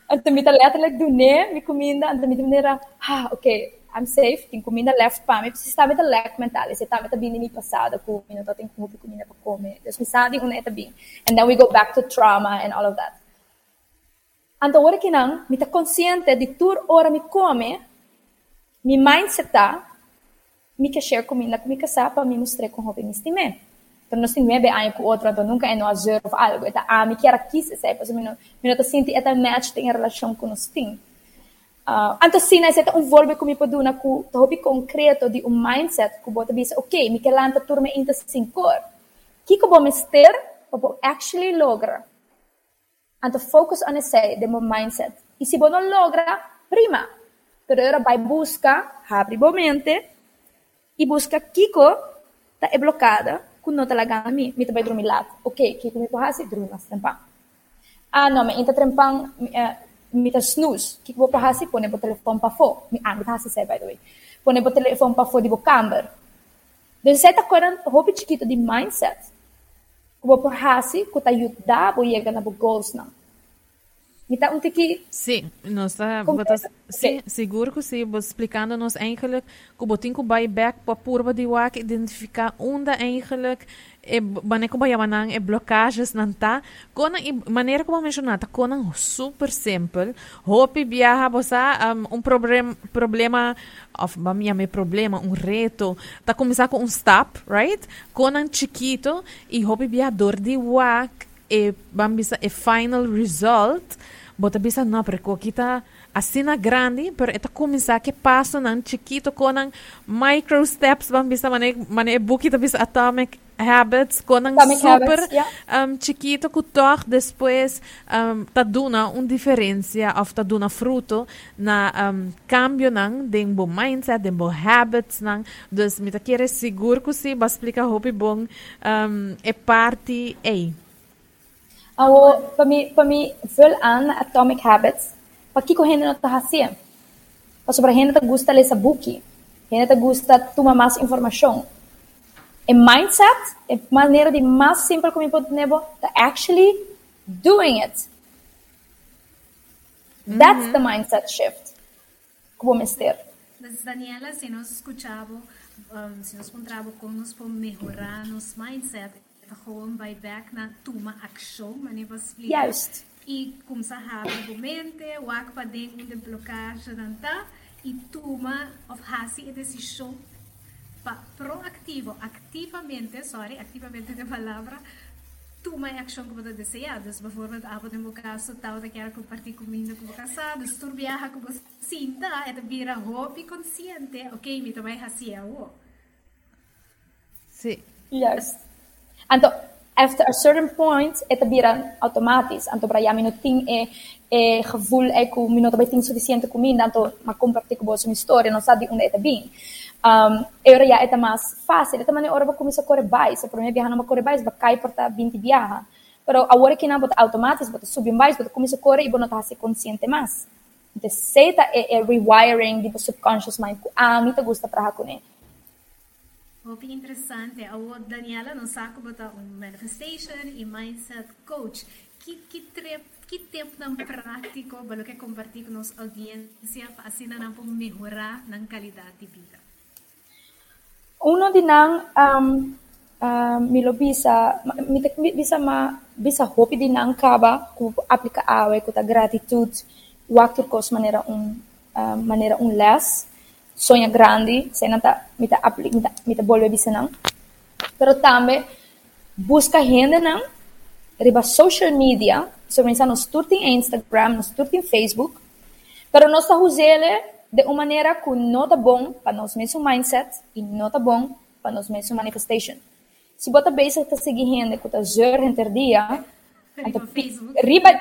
Ando mi ta letterlijk doen ne, mi comida, ando mi tinha ah, ok, I'm safe, tem comida left para mim, precisa estar lek mental, se tá meta bem no passado, com não tô tem como comida para comer. Deus me sabe um eta bem. And then we go back to trauma and all of that. Então, ora que não, me tá consciente de tur ora me come, mi mindset tá quer share comida com minha casa para me mostrar como eu me estimei. Então, nós temos bem aí com outro, então nunca é no azul ou algo. Então, ah, me quer aqui, se sabe, porque eu não sinto essa match tem relação com nós tem. Então, sim, esse é um volve que me pode dar com o concreto de um mindset que você diz, ok, me quer lança turma ainda sem cor. O que que eu vou ter para actually logra? Então, focus on esse de meu mindset. E se você não logra, prima. Pero agora vai buscar, abre a mente, e busca Kiko tá é bloqueada com não talaga a mim, me também dormir lá. Ok, Kiko me porra se dormir mas trempang. Ah, não, me entra trempang, uh, mita snooze. Que vou hasi, pone o telefone para fora. Ah, mita hasi sei, by the way. Pone o telefone para fora de camber. Então, você está correndo roupa chiquito de mindset. Vou hasi, que tá ajudar a chegar na goals um tiki... Sim, nós está... Botas, sim, seguro que sim, você explicando-nos eigenlijk, que botin que vai back para purba de wak, identificar onde eigenlijk e wanneer ko ba yaman e blockages nan ta kona i maneira como mencionata kona super simple. Hopi viaja bosa um, um problem, problema of minha me problema um reto tá começar com um stop right? Kona chiquito e viaja dor de wak e bambisa e final result bota bisa no perco kita asina grande pero eta começar que passo nan chiquito com micro steps bambisa mane mane buki ta bisa atomic habits com Atomic super habits, yeah. um, chiquito que toch depois um, ta duna un diferencia of ta duna fruto na um, cambio nang den bo mindset den bo habits nang dus mi ta quere seguro que si ba explica hopi bom um, e parte ei Para mim, para mim, vul aan Atomic Habits. Para que correndo não tá assim? Para sobre a gente tá gusta ler book. A gente tá gusta tomar mais informação. E mindset é maneira de mais simples como pode nebo tá actually doing it. That's the mindset shift. Como mister. Mas, Daniela, se nós escuchamos, um, se nós encontramos como nós podemos melhorar nosso mindset, gewoon vai back na toma ação, mas nem você explica. Juist. E começar a abrir a mente, o que para dentro de bloqueio, não tá? E toma, of hasi a decisão pa, proativo, ativamente, sorry, ativamente de palavra, toma a ação que você deseja. Dus bijvoorbeeld, avond in mijn caso, tal dat quero compartilhar comigo com o casado, viaja com você sinta, é de vira hobby consciente, ok, me também assim é o. sim Então, after a certain point, het bira automatisch. Então, para já não tem é, é gevoel que o minuto vai ter suficiente comida, então, mas compartilhar com você uma história, não sabe onde é bem. Um, eu já é mais fácil, então, hora vai começar a correr mais. Se mim viajar não correr mais, vai cair por 20 viaja. Pero agora que não, bota automático, bota subir mais, bota começa a correr e bota não ser consciente mais. Então, seta é, rewiring do subconscious mind. Ah, me gusta para com ele. Hobby interessante. A Daniela não sabe botar um manifestation e mindset coach. Que, que, tre, que tempo não prático para que compartilhar com nossa audiência para assim não melhorar na qualidade de vida. Uno din ang um, uh, milo bisa mi mi- bisa ma bisa hopi din ang kaba ku aplika awe ku ta gratitude waktu kos manera un uh, manera un les sonha grande se nata mita aplika mita, mita bolwe bisa nang pero tambe busca renda nang riba social media so mensa nos turtin Instagram nos turtin Facebook pero nós está usando de uma maneira que não tá bom para nós mesmo mindset e não tá bom para nós mesmo manifestation. Se bota você tá seguindo que tá zero entre dia, Riba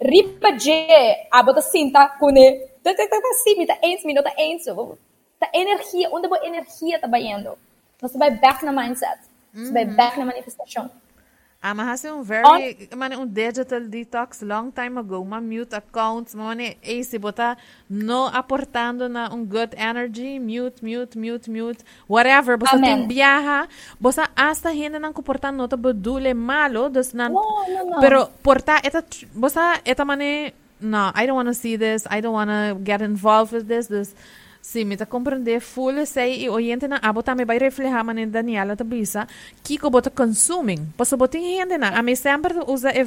riba je a bota cinta com ne tá tá tá sim tá ens minuto tá ens tá energia onde a energia tá indo nós vai back na mindset. Nós vai back na manifestação. Ah, mas assim, um very, mane, um digital detox long time ago, uma mute accounts, mane, eh, se botar no aportando na um good energy, mute, mute, mute, mute, whatever, bosa Amen. tem viaja, bosa hasta gente não comportar nota bodule malo, dos nan, No, no, no. pero porta, eta, bosa, eta mane, no, I don't want to see this, I don't want to get involved with this, dus, Sim, me tá compreender full sei oyente na abo também vai refletir mané Daniela tá bisa que que bota consuming. Posso botar gente na a mim sempre usa e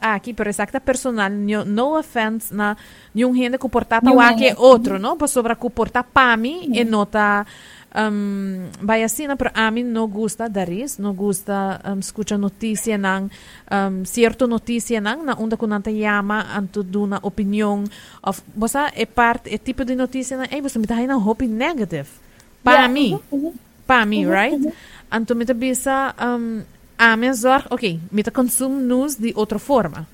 aqui, pero exacta personal, no, no offense na nenhum gente que portar Nenhum tá aqui gente. outro, não? Posso sobre que portar para mim e nota um, vai assim, pero a mim não gusta dar isso, não gusta um, escutar notícia nang um, certo notícia nang na onda que nanta yama anto duna opinião of bosa é parte é tipo de notícia na ei você me tá aí na hope negative para Yeah, mim mhm, mhm. para mim right? anto me tá bisa um, a minha zorg ok me tá consumo news de outra forma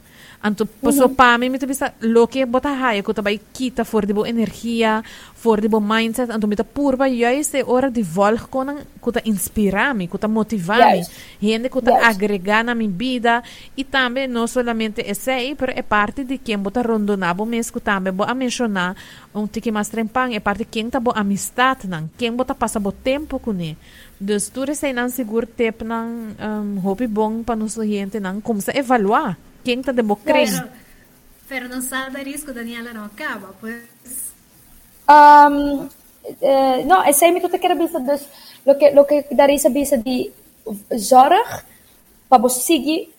Anto paso pa mi mita bisa lo que bota haya ko tabay kita for de bo energia, for de bo mindset, anto mita purba juist de hora de volg konan kuta inspirami, kuta motivami, Yes. gente kuta Yes. agregar na mi vida e também não somente esse aí, pero é parte de quem bota rondonabo mesmo também bo a mencionar um tiki mais trempang, é parte quem tá bo amistad nang, quem bota passa bo tempo com ele. Dus tu sei não seguro tempo nang um, hobby bom para nossa gente nang como se evaluar quem tá de bo crer. Pero, sabe dar risco, Daniela não acaba, pues. Um, eh, no, essa é tudo que era bisa dus lo que lo que dari sa bisa di zorg pa bo sigi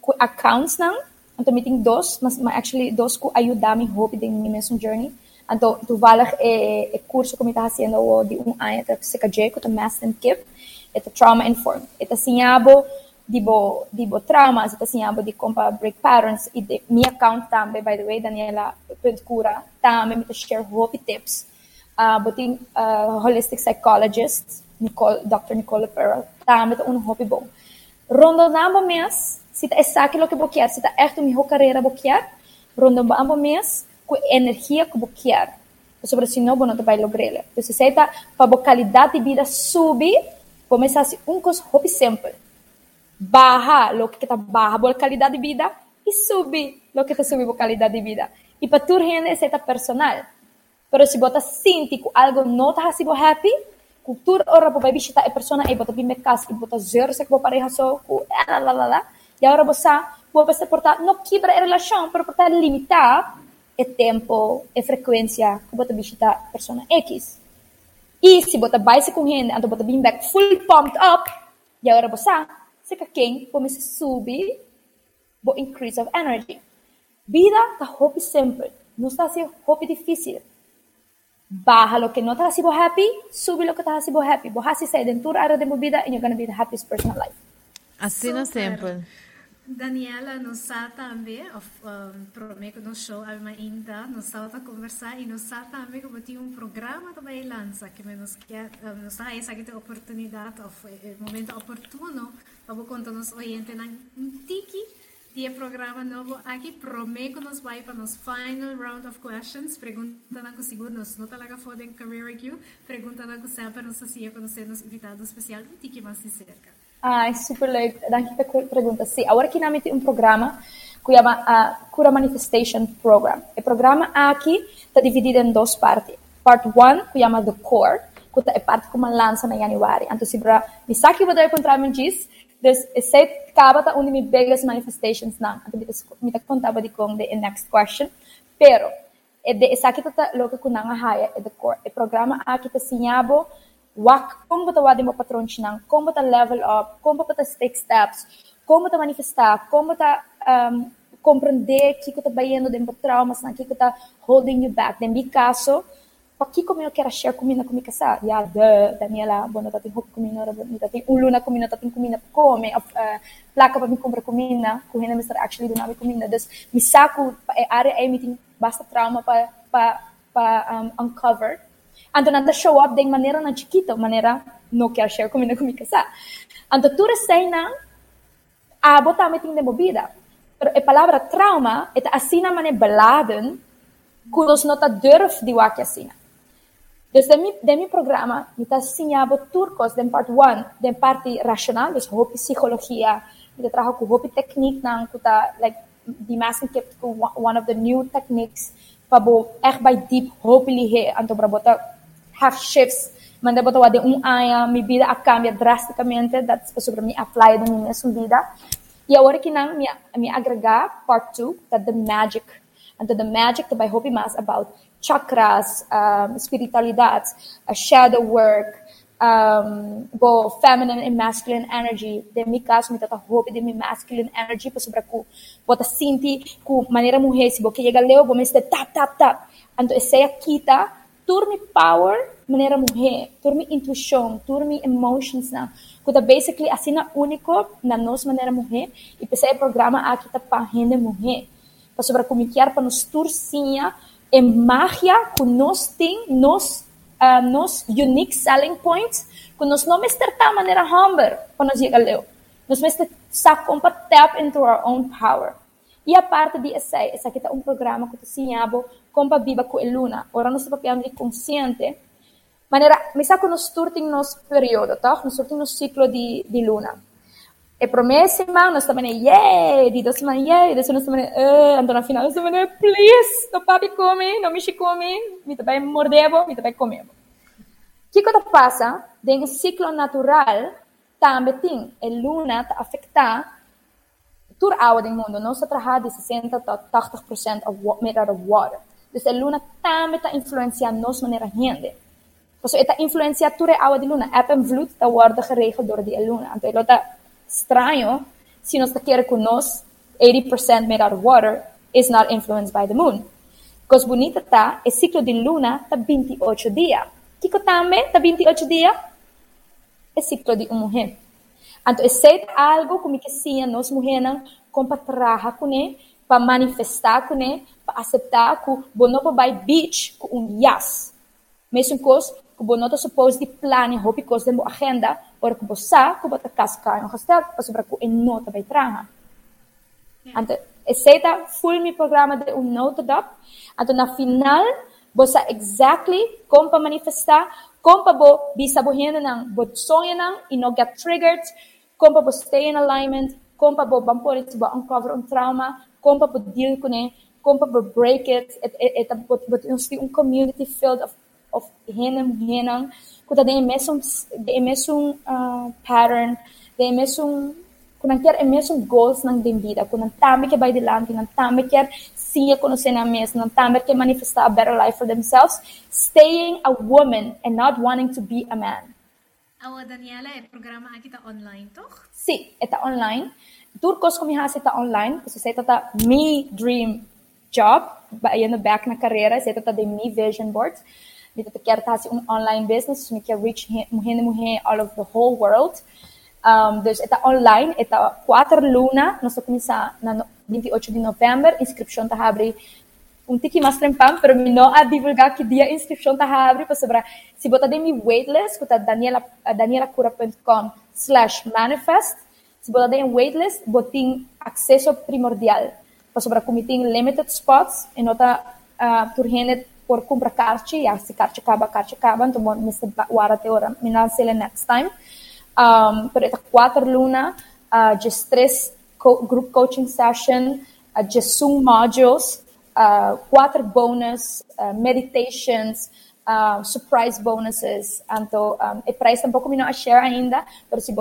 ku accounts nang anto meeting dos mas ma actually dos ku ayudami hope din mi mesmo journey anto toevallig e e curso que me tá haciendo o di um ano ta CKJ ko ta master and kip eta trauma informed eta sinhabo dibo dibo traumas eta sinhabo di compa break patterns e de, mi account tambe by the way Daniela Pentcura tambe mi ta share hope tips. Uh, buting uh, holistic psychologist Nicole, Dr. Nicole Pearl tambe ta un hope bom. Rondo namba mes se tá exact lo que vou querer se tá echt o minha carreira vou querer rondo namba mes com energia vou querer sobre se não não vai lograr então se tá para a qualidade de vida começar assim um coisa hope simple baja lo que está baja a qualidade de vida e subir lo que está subir a qualidade de vida. E para tu gente essa é personal pero se bota sente que algo não está assim happy cultura ora para visitar a pessoa e bota bem me casa e bota zero se que vou pareja com la la la la e agora você vou você portar não quebra a relação pero portar limitar o tempo e frequência que bota visitar a pessoa X. E se bota base com gente então bota bem back full pumped up e agora você se que quem começa a subir vou increase of energy vida tá hope simple não está assim hope difícil baja lo que no te hace happy, sube lo que te hace happy. Vos haces esa dentro área de movida and you're going to be the happiest person alive. Assim Super. sempre. Daniela nos sa também, of, um, prometo no show, a minha ainda, sa a conversar e nos sa também como tinha um programa também lança, que nos quer, um, nos sa essa que tem oportunidade, eh, momento oportuno, para contar nos oriente na um tiki, dia programa novo aqui, prometo nos vai para nos final round of questions, pergunta na que seguro nos não talaga fodem career IQ, pergunta na que sempre nos assim, conhecer nos invitado especial, um tiki mais de cerca. Ai, super leuk. Dank je voor de pergunta. Sim, agora que nós temos um programa que chama a Cura Manifestation Program. O programa aqui está dividido em duas partes. Part 1, que chama The Core, que é parte como lança na januário. Então, se para me saque vou dar encontrar me diz, dus esse acaba tá onde me biggest manifestations não. Então, me tá contava de como the next question. Pero, e de essa aqui tá logo que não haya é The Core. O programa aqui tá sinhabo wak como bata wadi mo patron sinang, como bata level up, como bata take steps, como bata manifestar, como bata um, compreender que que tá bayendo de traumas, na que que tá holding you back. De mi caso, pa que como eu quero share comigo com casa, ya de Daniela, bueno, tá tem hop comigo, tá tem ulo na comigo, tá tem comigo come, uh, placa para me comprar comigo, com renda Mr. actually do nave comigo. Dus mi saco é área é meeting basta trauma para para para um, uncover Anto nanda show up de maneira na chiquita, maneira no quer share comigo com casa. Anto tu reseina a botar meeting de movida. Pero a palavra trauma é assim na maneira beladen, kudos nota durf di waki assim. Dus de mi, de mi programa, mi ta sinhabo turcos den part 1, den parte racional, dus hopi psicologia, ta trajo ku hopi technique nang kuta like die massen kept one of the new techniques pabo bij deep hopefully anto para botar have shifts. Manda botar wade um aya mi vida a cambia drasticamente. That's sobre mi apply de minha vida. E agora que não me me agregar part 2 that the magic and the magic that by hope mas about chakras um, spiritualidade a shadow work um, bo feminine and masculine energy. De mi caso mi tata hope de mi masculine energy pa sobre ku bota sinti ku maneira mulher se bo que chega leo bo me este tap tap tap. Anto esse kita turmi power maneira mulher turmi intuição turmi emotions na kuta basically assim na único na nos maneira mulher e pensei programa aqui tá pa rende mulher pa sobre como que para nos turcinha e magia que nós tem nos uh, nos unique selling points que nós não mestre maneira humble quando chega leo nós mestre sa compa tap into our own power E a parte de essa, essa aqui é um programa que eu como viva com a luna. Ora, nós estamos consciente maneira, mi sa que nós turting nos período, tá? Nós turting no ciclo de, de luna. E promessa, nós também, yay, di duas semanas, yay, depois nós também, uh, então na final, nós também, please, no papi come, no michi come, mi também mordebo, mi também comebo. O que que passa? Dentro do ciclo natural, também tem, a luna tá afetar toda a água do mundo, nós trabalhamos de 60 a 80% of made out of water. Então a luna também está influenciando nossa maneira de render. So ita influenciatura agua de luna. Apen vloed, dat wordt geregeld door die luna. Então, lo tá estranho se nós quer que nós 80% made out of water is not influenced by the moon. Because bonita tá, o ciclo de luna tá 28 dias. Kiko também tá 28 dias? É ciclo de uma mulher. Então, é algo como que sim, nós mulheres, como para trabalhar com ele, para manifestar com ele, para aceitar que o bonobo by beach com um yes. Mesmo coisa kubo nota suppose di plani ho because demo agenda or kubo sa kubo ta kaska no hastel pa sobra ku en nota by traha. Ante eseta full mi programa de un nota dap anto na final bo sa exactly como pa manifestar como pa bo bisa bo hena nang bo sonha nang e no get triggered como pa bo stay in alignment como pa bo bampore to bo uncover un trauma como pa bo deal com ne como pa bo break it et et, et, et bo, bo, um community filled of of hinam hinang kuta de mesum de mesum uh, pattern de mesum kunang quer mesmo goals nang din vida kunang tame que vai dilante nang tame quer sim conhecer na mesa nang tame quer manifestar a better life for themselves staying a woman and not wanting to be a man Awa Daniela, é programa aqui tá online, toch? Sim, está online. Turcos como está online, porque você está me dream job, no back na carreira, você está de me vision board dito quer estar um online business, me quer reach mulher e mulher all of the whole world. Um, dus está online, está quatro luna, nós começar na 28 de novembro, inscrição está abre um tiki mais trempam, pero me não a divulgar que dia a inscrição está abre para sobre se botar de mi waitlist, que tá daniela danielacura.com slash manifest, se botar de waitlist, botem acesso primordial, para sobre como tem limited spots, e nota uh, turgene por compra carci, ja, se carci acaba, carci acaba, então bom, me guarda até hora, me não sei next time. Um, esta quatro luna, uh, just três co group coaching session, uh, Zoom modules, uh, quatro bonus, uh, meditations, uh, surprise bonuses. Então, um, e isso tampouco me não a share ainda, pero se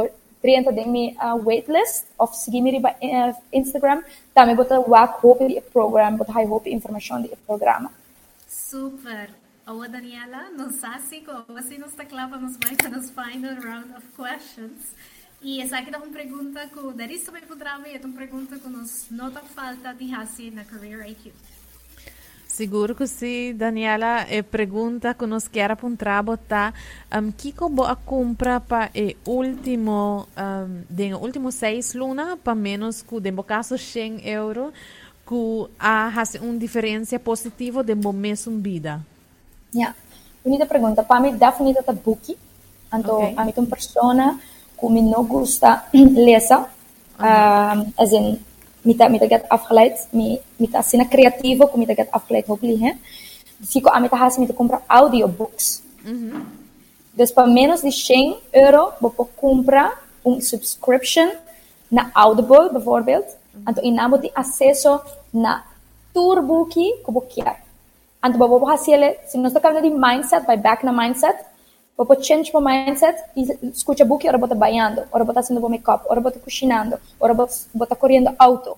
trienta de mi uh, waitlist of seguir me uh, Instagram, também botar o hope program, botar high hope informação de programa. Super! Awa Daniela, sabe como você nos está vamos mais nos final round of questions. E essa aqui é uma pergunta que daí também poderá ver, é uma pergunta que nos nota falta de fazer na Career IQ. Seguro que sim, Daniela, é pergunta que nos quer apontar botar um, que como a compra para o último um, de último seis luna para menos que de caso 100 euros que há uma diferença positiva de momento vida? Yeah. Bonita pergunta. Para mim, definitivamente é book. Então, okay. a mim uma pessoa que me não gosta lezen. [CLEARS THROAT] Uh -huh. um, as in, me tá, me tá get afgeleid, me, me tá sendo criativo, que me tá get afgeleid hooplie, Dus ik aan met haast met comprar audiobooks. Mm -hmm. Dus para menos de 100 euro, vou comprar um subscription na Audible, bijvoorbeeld. Então, inamo de acesso na turbuki kubukiar. Anto babo hasile, se nós tocamos de mindset, vai back na mindset, babo change mo mindset, escuta buki, ora bota banhando, ora bota fazendo make-up, ora bota cozinhando, ora bota correndo auto.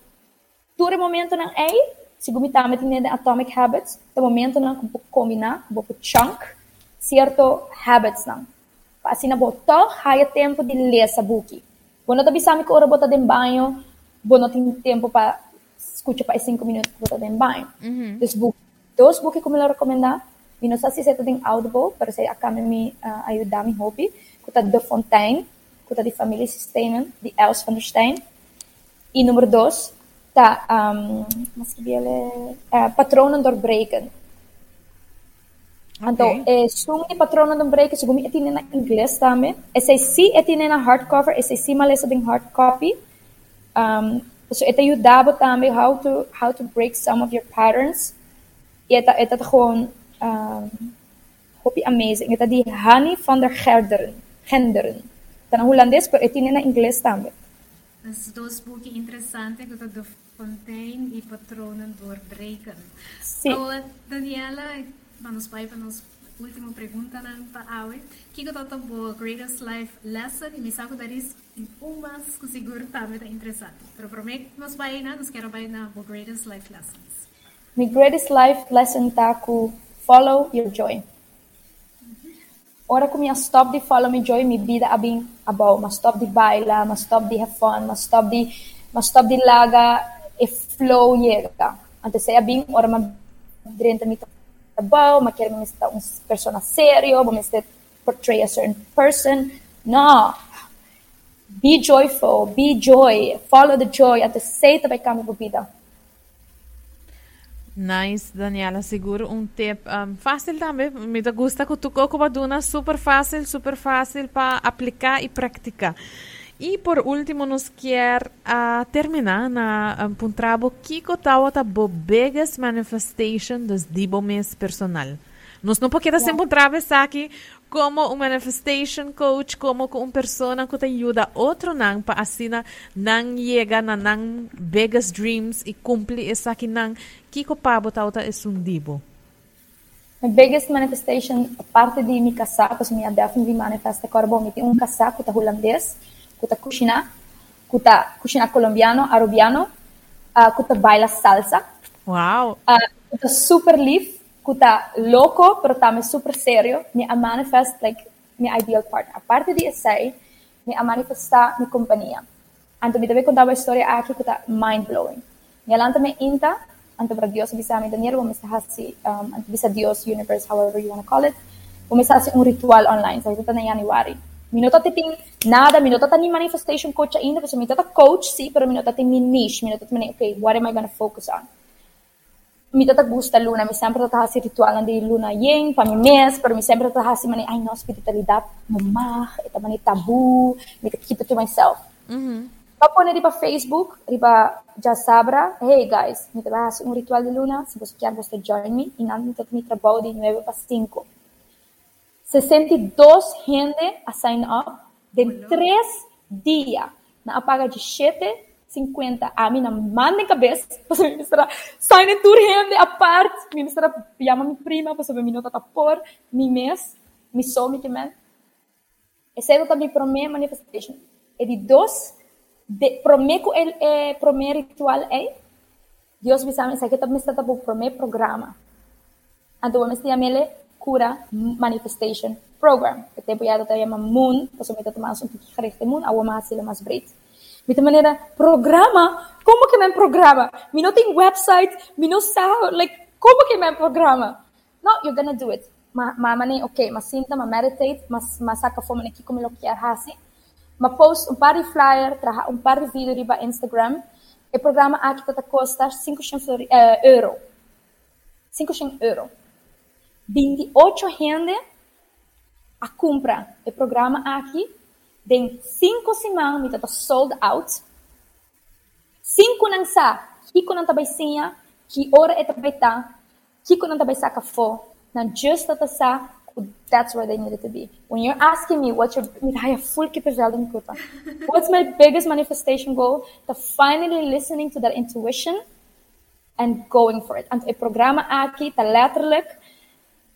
Todo momento não é, se gumitame tem atomic habits, o momento não que combinar, babo chunk, certo habits não. Assim na botou, haya tempo de ler essa buki. Quando eu bisame que ora bota de banho, bom não tem tempo para escucha para cinco minutos que você tem banho. Uhum. Dos book, dos books que eu recomendar, e não sei se você tem Audible, para você acaba me uh, ajudar me hobby, que tá de Fontaine, que tá de Family Systemen, de Els van der Steen. E número dois, tá, um, mas que ele uh, Patronen doorbreken. Okay. Então, é, sung de patronen doorbreken, segundo me, é na inglês também. Esse sim é na hardcover, esse sim malesa em hard copy. Um, So het ajudava também how to how to break some of your patterns. E het het het gewoon um, hopi amazing. Het die Hani van der Gerderen. Genderen. Dan Hollandes, pero het in inglês também. As dois boeken interessante que de fontein e patronen doorbreken. Sim. Agora, Daniela, vamos para para nos última pergunta na Aue. Que que tá greatest life lesson e me saco dar isso em umas que seguro também tá interessante. Pero prometo nos vai na nos quero vai na greatest life lessons. My greatest life lesson tá ku follow your joy. Ora que eu stop de follow my joy, mi vida abin abaw, mas stop de baila, mas stop de have fun, mas stop de mas stop de laga e flow yega. Antes saya abin ora ma drenta mi abaw, ma quero me um persona sério, vamos estar portray a certain person. No. Be joyful, be joy, follow the joy, the say também kami vida. Nice, Daniela, seguro um tip um, fácil também. Me gusta que tu ocupa super fácil, super fácil para aplicar e praticar. E por último, nos quer uh, terminar na um, puntrabo Kiko tawa ta bo biggest manifestation dos dibo mes personal. Nós não podemos yeah. atravessar aqui como um manifestation coach, como uma pessoa que te ajuda outro nang para assim nang chega na nang biggest dreams e cumpre essa aqui nang kiko pabo tauta é um dibo. My biggest manifestation, parte de casar, porque minha definitely manifesta corbo, tem um casaco tá holandês, que tá cozinha, que tá cozinha colombiano, arabiano, uh, que tá baila salsa. Wow. Uh, que tá super live, kuta loco, pero también super serio, me a manifest like mi ideal partner. Aparte de isso, me a manifestar mi companhia. Anto me deve contar uma história aqui que está mind blowing. Me alanta me inta, anto para Dios bisa me Daniel, vamos a hasi, um, anto bisa Dios, universe, however you want to call it, vamos a hacer un ritual online. So ito na January. Minuto ting nada, minuto ta ni manifestation coach ainda, kasi minuto ta coach, sí, pero minuto ta mi niche, minuto ta okay, what am I to focus on? mi tata gusta luna, mi sempre tata hasi ritual di luna yeng, pa mi mes, pero mi sempre tata hasi mani, ay no, spiritualidad, mamah, ita mani tabu, mi tata keep it to myself. Mm-hmm. Papone riba Facebook, riba já sabra, hey guys, mi tata hasi un ritual de luna, se você quer, você join me, nada mi tata mi trabalho de 9 para 5. 62 gente a sign up, de 3 dias, na apaga de 7 50 a mim na manda cabeça para ministrar sai na tour rende a parte. Ministra chama minha prima para saber minuto tá por mi mês mi sou mi temen esse é também para minha manifestation. E de dois de prometo el é primeiro ritual é Deus me sabe que também está para o primeiro programa. Então vamos chamar cura manifestation program que tempo já está chamando moon para saber que tomar um pouquinho gerichte moon a uma sila mais breed de maneira, programa? Como que é programa? Me não tem website, me não sabe, like, como que é programa? No, you're gonna do it. Ma, ma mani, ok, ma sinta, ma meditate, ma, ma saca fome aqui como eu quero assim. Ma post um par de flyer, traha um par de vídeo riba Instagram. E programa aqui tá custa 500 uh, euro. 500 euro. 28 gente a compra o programa aqui Den cinco semanas, me tata sold out. Cinco nang sa, hiko nang tabaysinha, que ora é tabayta, hiko nang tabaysa ka fo, na just tata sa, that's where they needed to be. When you're asking me what's your, I full What's my biggest manifestation goal? To finally listening to that intuition and going for it. And a programa aqui, tá letterlijk,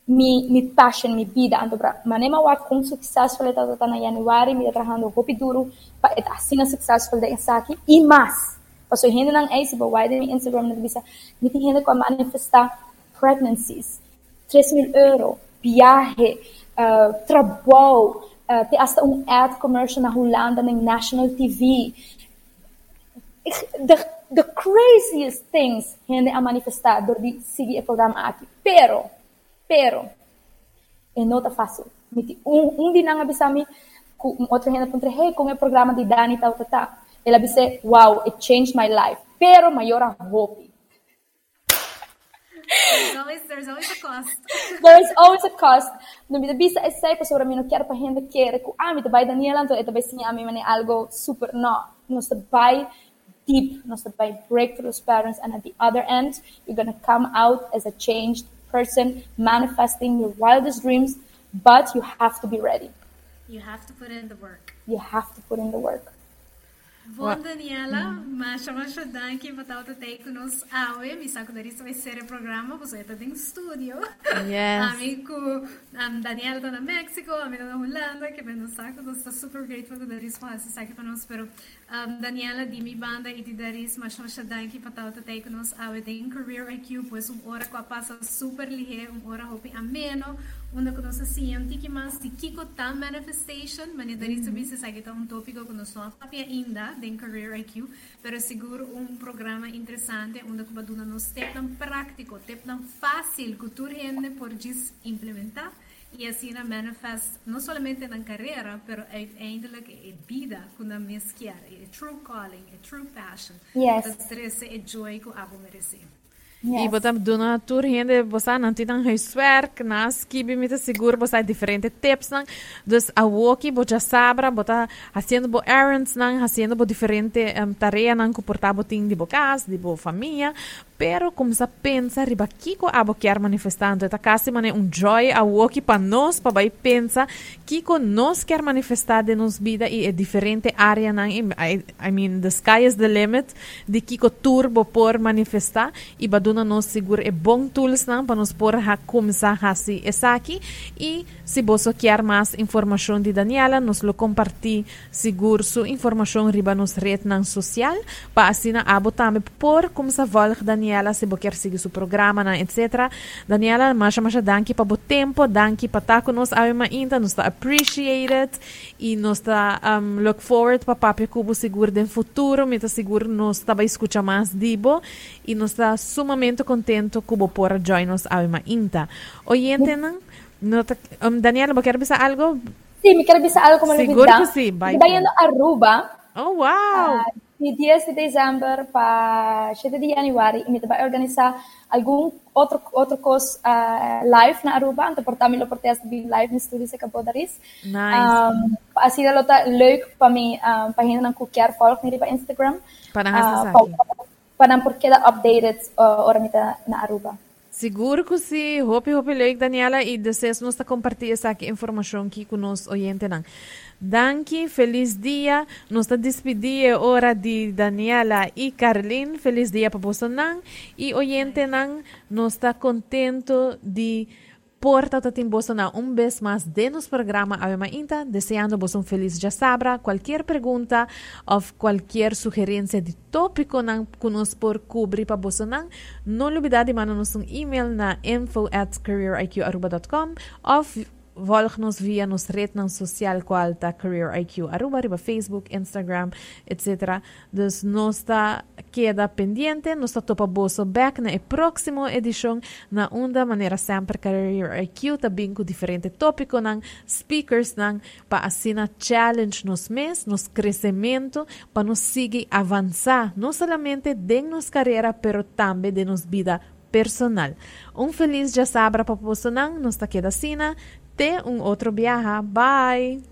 mi, mi passion, mi vida, ando bra. Manema wa kung successful ita tata na January, mi trabajando hopi duro, pa ita asina successful da isaki, e mas. Paso hindi nang ay, siba, why mi Instagram na bisa, mi hindi ko manifesta pregnancies, 3 mil euro, viaje, uh, trabalho, uh, te hasta um ad commercial na Holanda ng national TV. The, the craziest things hindi a manifestar door di sige e programa aqui. Pero, Pero, é não está fácil. Um, um dia não abisami, outra gente perguntou, hey, como é o programa de Dani, tal, tal, tal. Ela disse, wow, it changed my life. Pero, maior a hope. There's always, there's always a cost. [LAUGHS] There's always a cost. No me bisa é sempre sobre mim, não quero para gente que ah, me vai Daniela, então eu sim a mim é algo super, não, não se vai deep, nós vai break through those patterns, and at the other end, you're going to come out as a changed person, manifesting your wildest dreams, but you have to be ready. You have to put in the work. You have to put in the work. Bom, Daniela, masha masha danke para o ter conosco awe, mi sa que isso vai ser o programa, você está em estúdio. Yes. Amigo, um, Daniela está na México, a minha na Holanda, que vem no saco, nós está super grateful que para esse saco para nós, pero um, Daniela di mi banda e di daris masha masha danke para o ter conosco awe tem career IQ, pois uma hora que passa super ligeiro, uma hora hopi ameno, onde que assim, um tiki mas de kiko tam manifestation, mas daris sabi sa saco um tópico que nós não papia ainda, den Career IQ, pero seguro um programa interessante onde que baduna nos step tão prático, step tão fácil que tu rende por diz implementar e assim na manifest não somente na carreira, pero eindelijk é vida quando mesquer, é true calling, é true passion. Yes. É joy que abo merecer. Yes. botam dona tour rende bosa nanti nang huiswerk na skibi mita seguro bosa diferente tips nang dus a woki boja sabra bota haciendo bo errands nang haciendo bo diferente um, tarea nang comportar bo ting di bo casa di bo família pero como sa pensa riba kiko abo quer manifestando eta kasi mane un joy a woki pa nos pa bai pensa kiko nos quer manifestar de nos vida e é diferente área nang I, I mean the sky is the limit di kiko turbo por manifestar e baduna nos seguro é bom tools nang pa nos por ha começar hasi esaki e se você quer mais informação de Daniela nos lo compartilhe seguro su informação riba nos rede nang social. Pa asina abo também por começar volg Daniela se você quer seguir su programa na etc Daniela masha masha danki pa bo tempo danki pa ta conosco ave ma inta nos tá appreciated e nos tá um, look forward pa papia cubo seguro de futuro meta seguro nos tá vai escutar mais dibo e nos tá sumamente contento cubo por join nos ave ma inta. Oyente nang no ta, um, Daniela você quer pensar algo? Sí, me quero dizer algo como Seguro novidade. que sí, vai, Estou pô. indo a Aruba, oh wow. Ah, de 10 de dezembro para 7 de januário, e me vai organizar algum outro outro coisa ah, live na Aruba, então portanto me oportunidade de live no estúdio se acabou isso. nice Um, assim, ela tá leuk para mim, um, para gente não qualquer follow nele para Instagram. Para Ah, nós para para porque da updated uh, ora mita na Aruba. Seguro que sim. Hope, hope leuk, Daniela. E desejo nos compartilhar essa informação aqui com oyente nang. Danke, feliz dia. Nos despedir hora de Daniela e Carlin. Feliz dia para você nang. E oyente nang, nos está contento de Porta tatim Bolsonaro um vez mais de nos programa Avema Inta, deseando vos um feliz já sabra. Qualquer pergunta ou qualquer sugerência de tópico nan conosco por cobrir para Bolsonaro, não olvidar de mandar-nos um e-mail na info at careeriqaruba.com ou volg-nos via nos rede nan social qual tá Career IQ Aruba, riba Facebook, Instagram, etc. Dus nos está queda pendiente, nos está topa boso back na e próximo edição na onda maneira sempre Career IQ também com diferente tópico nan speakers nan pa assina challenge nos mês, nos crescimento, para nos seguir avançar, não somente de nos carreira, pero também de nos vida personal. Um feliz já sabra para você nan, nos está queda sina, te um outro viaja. Bye!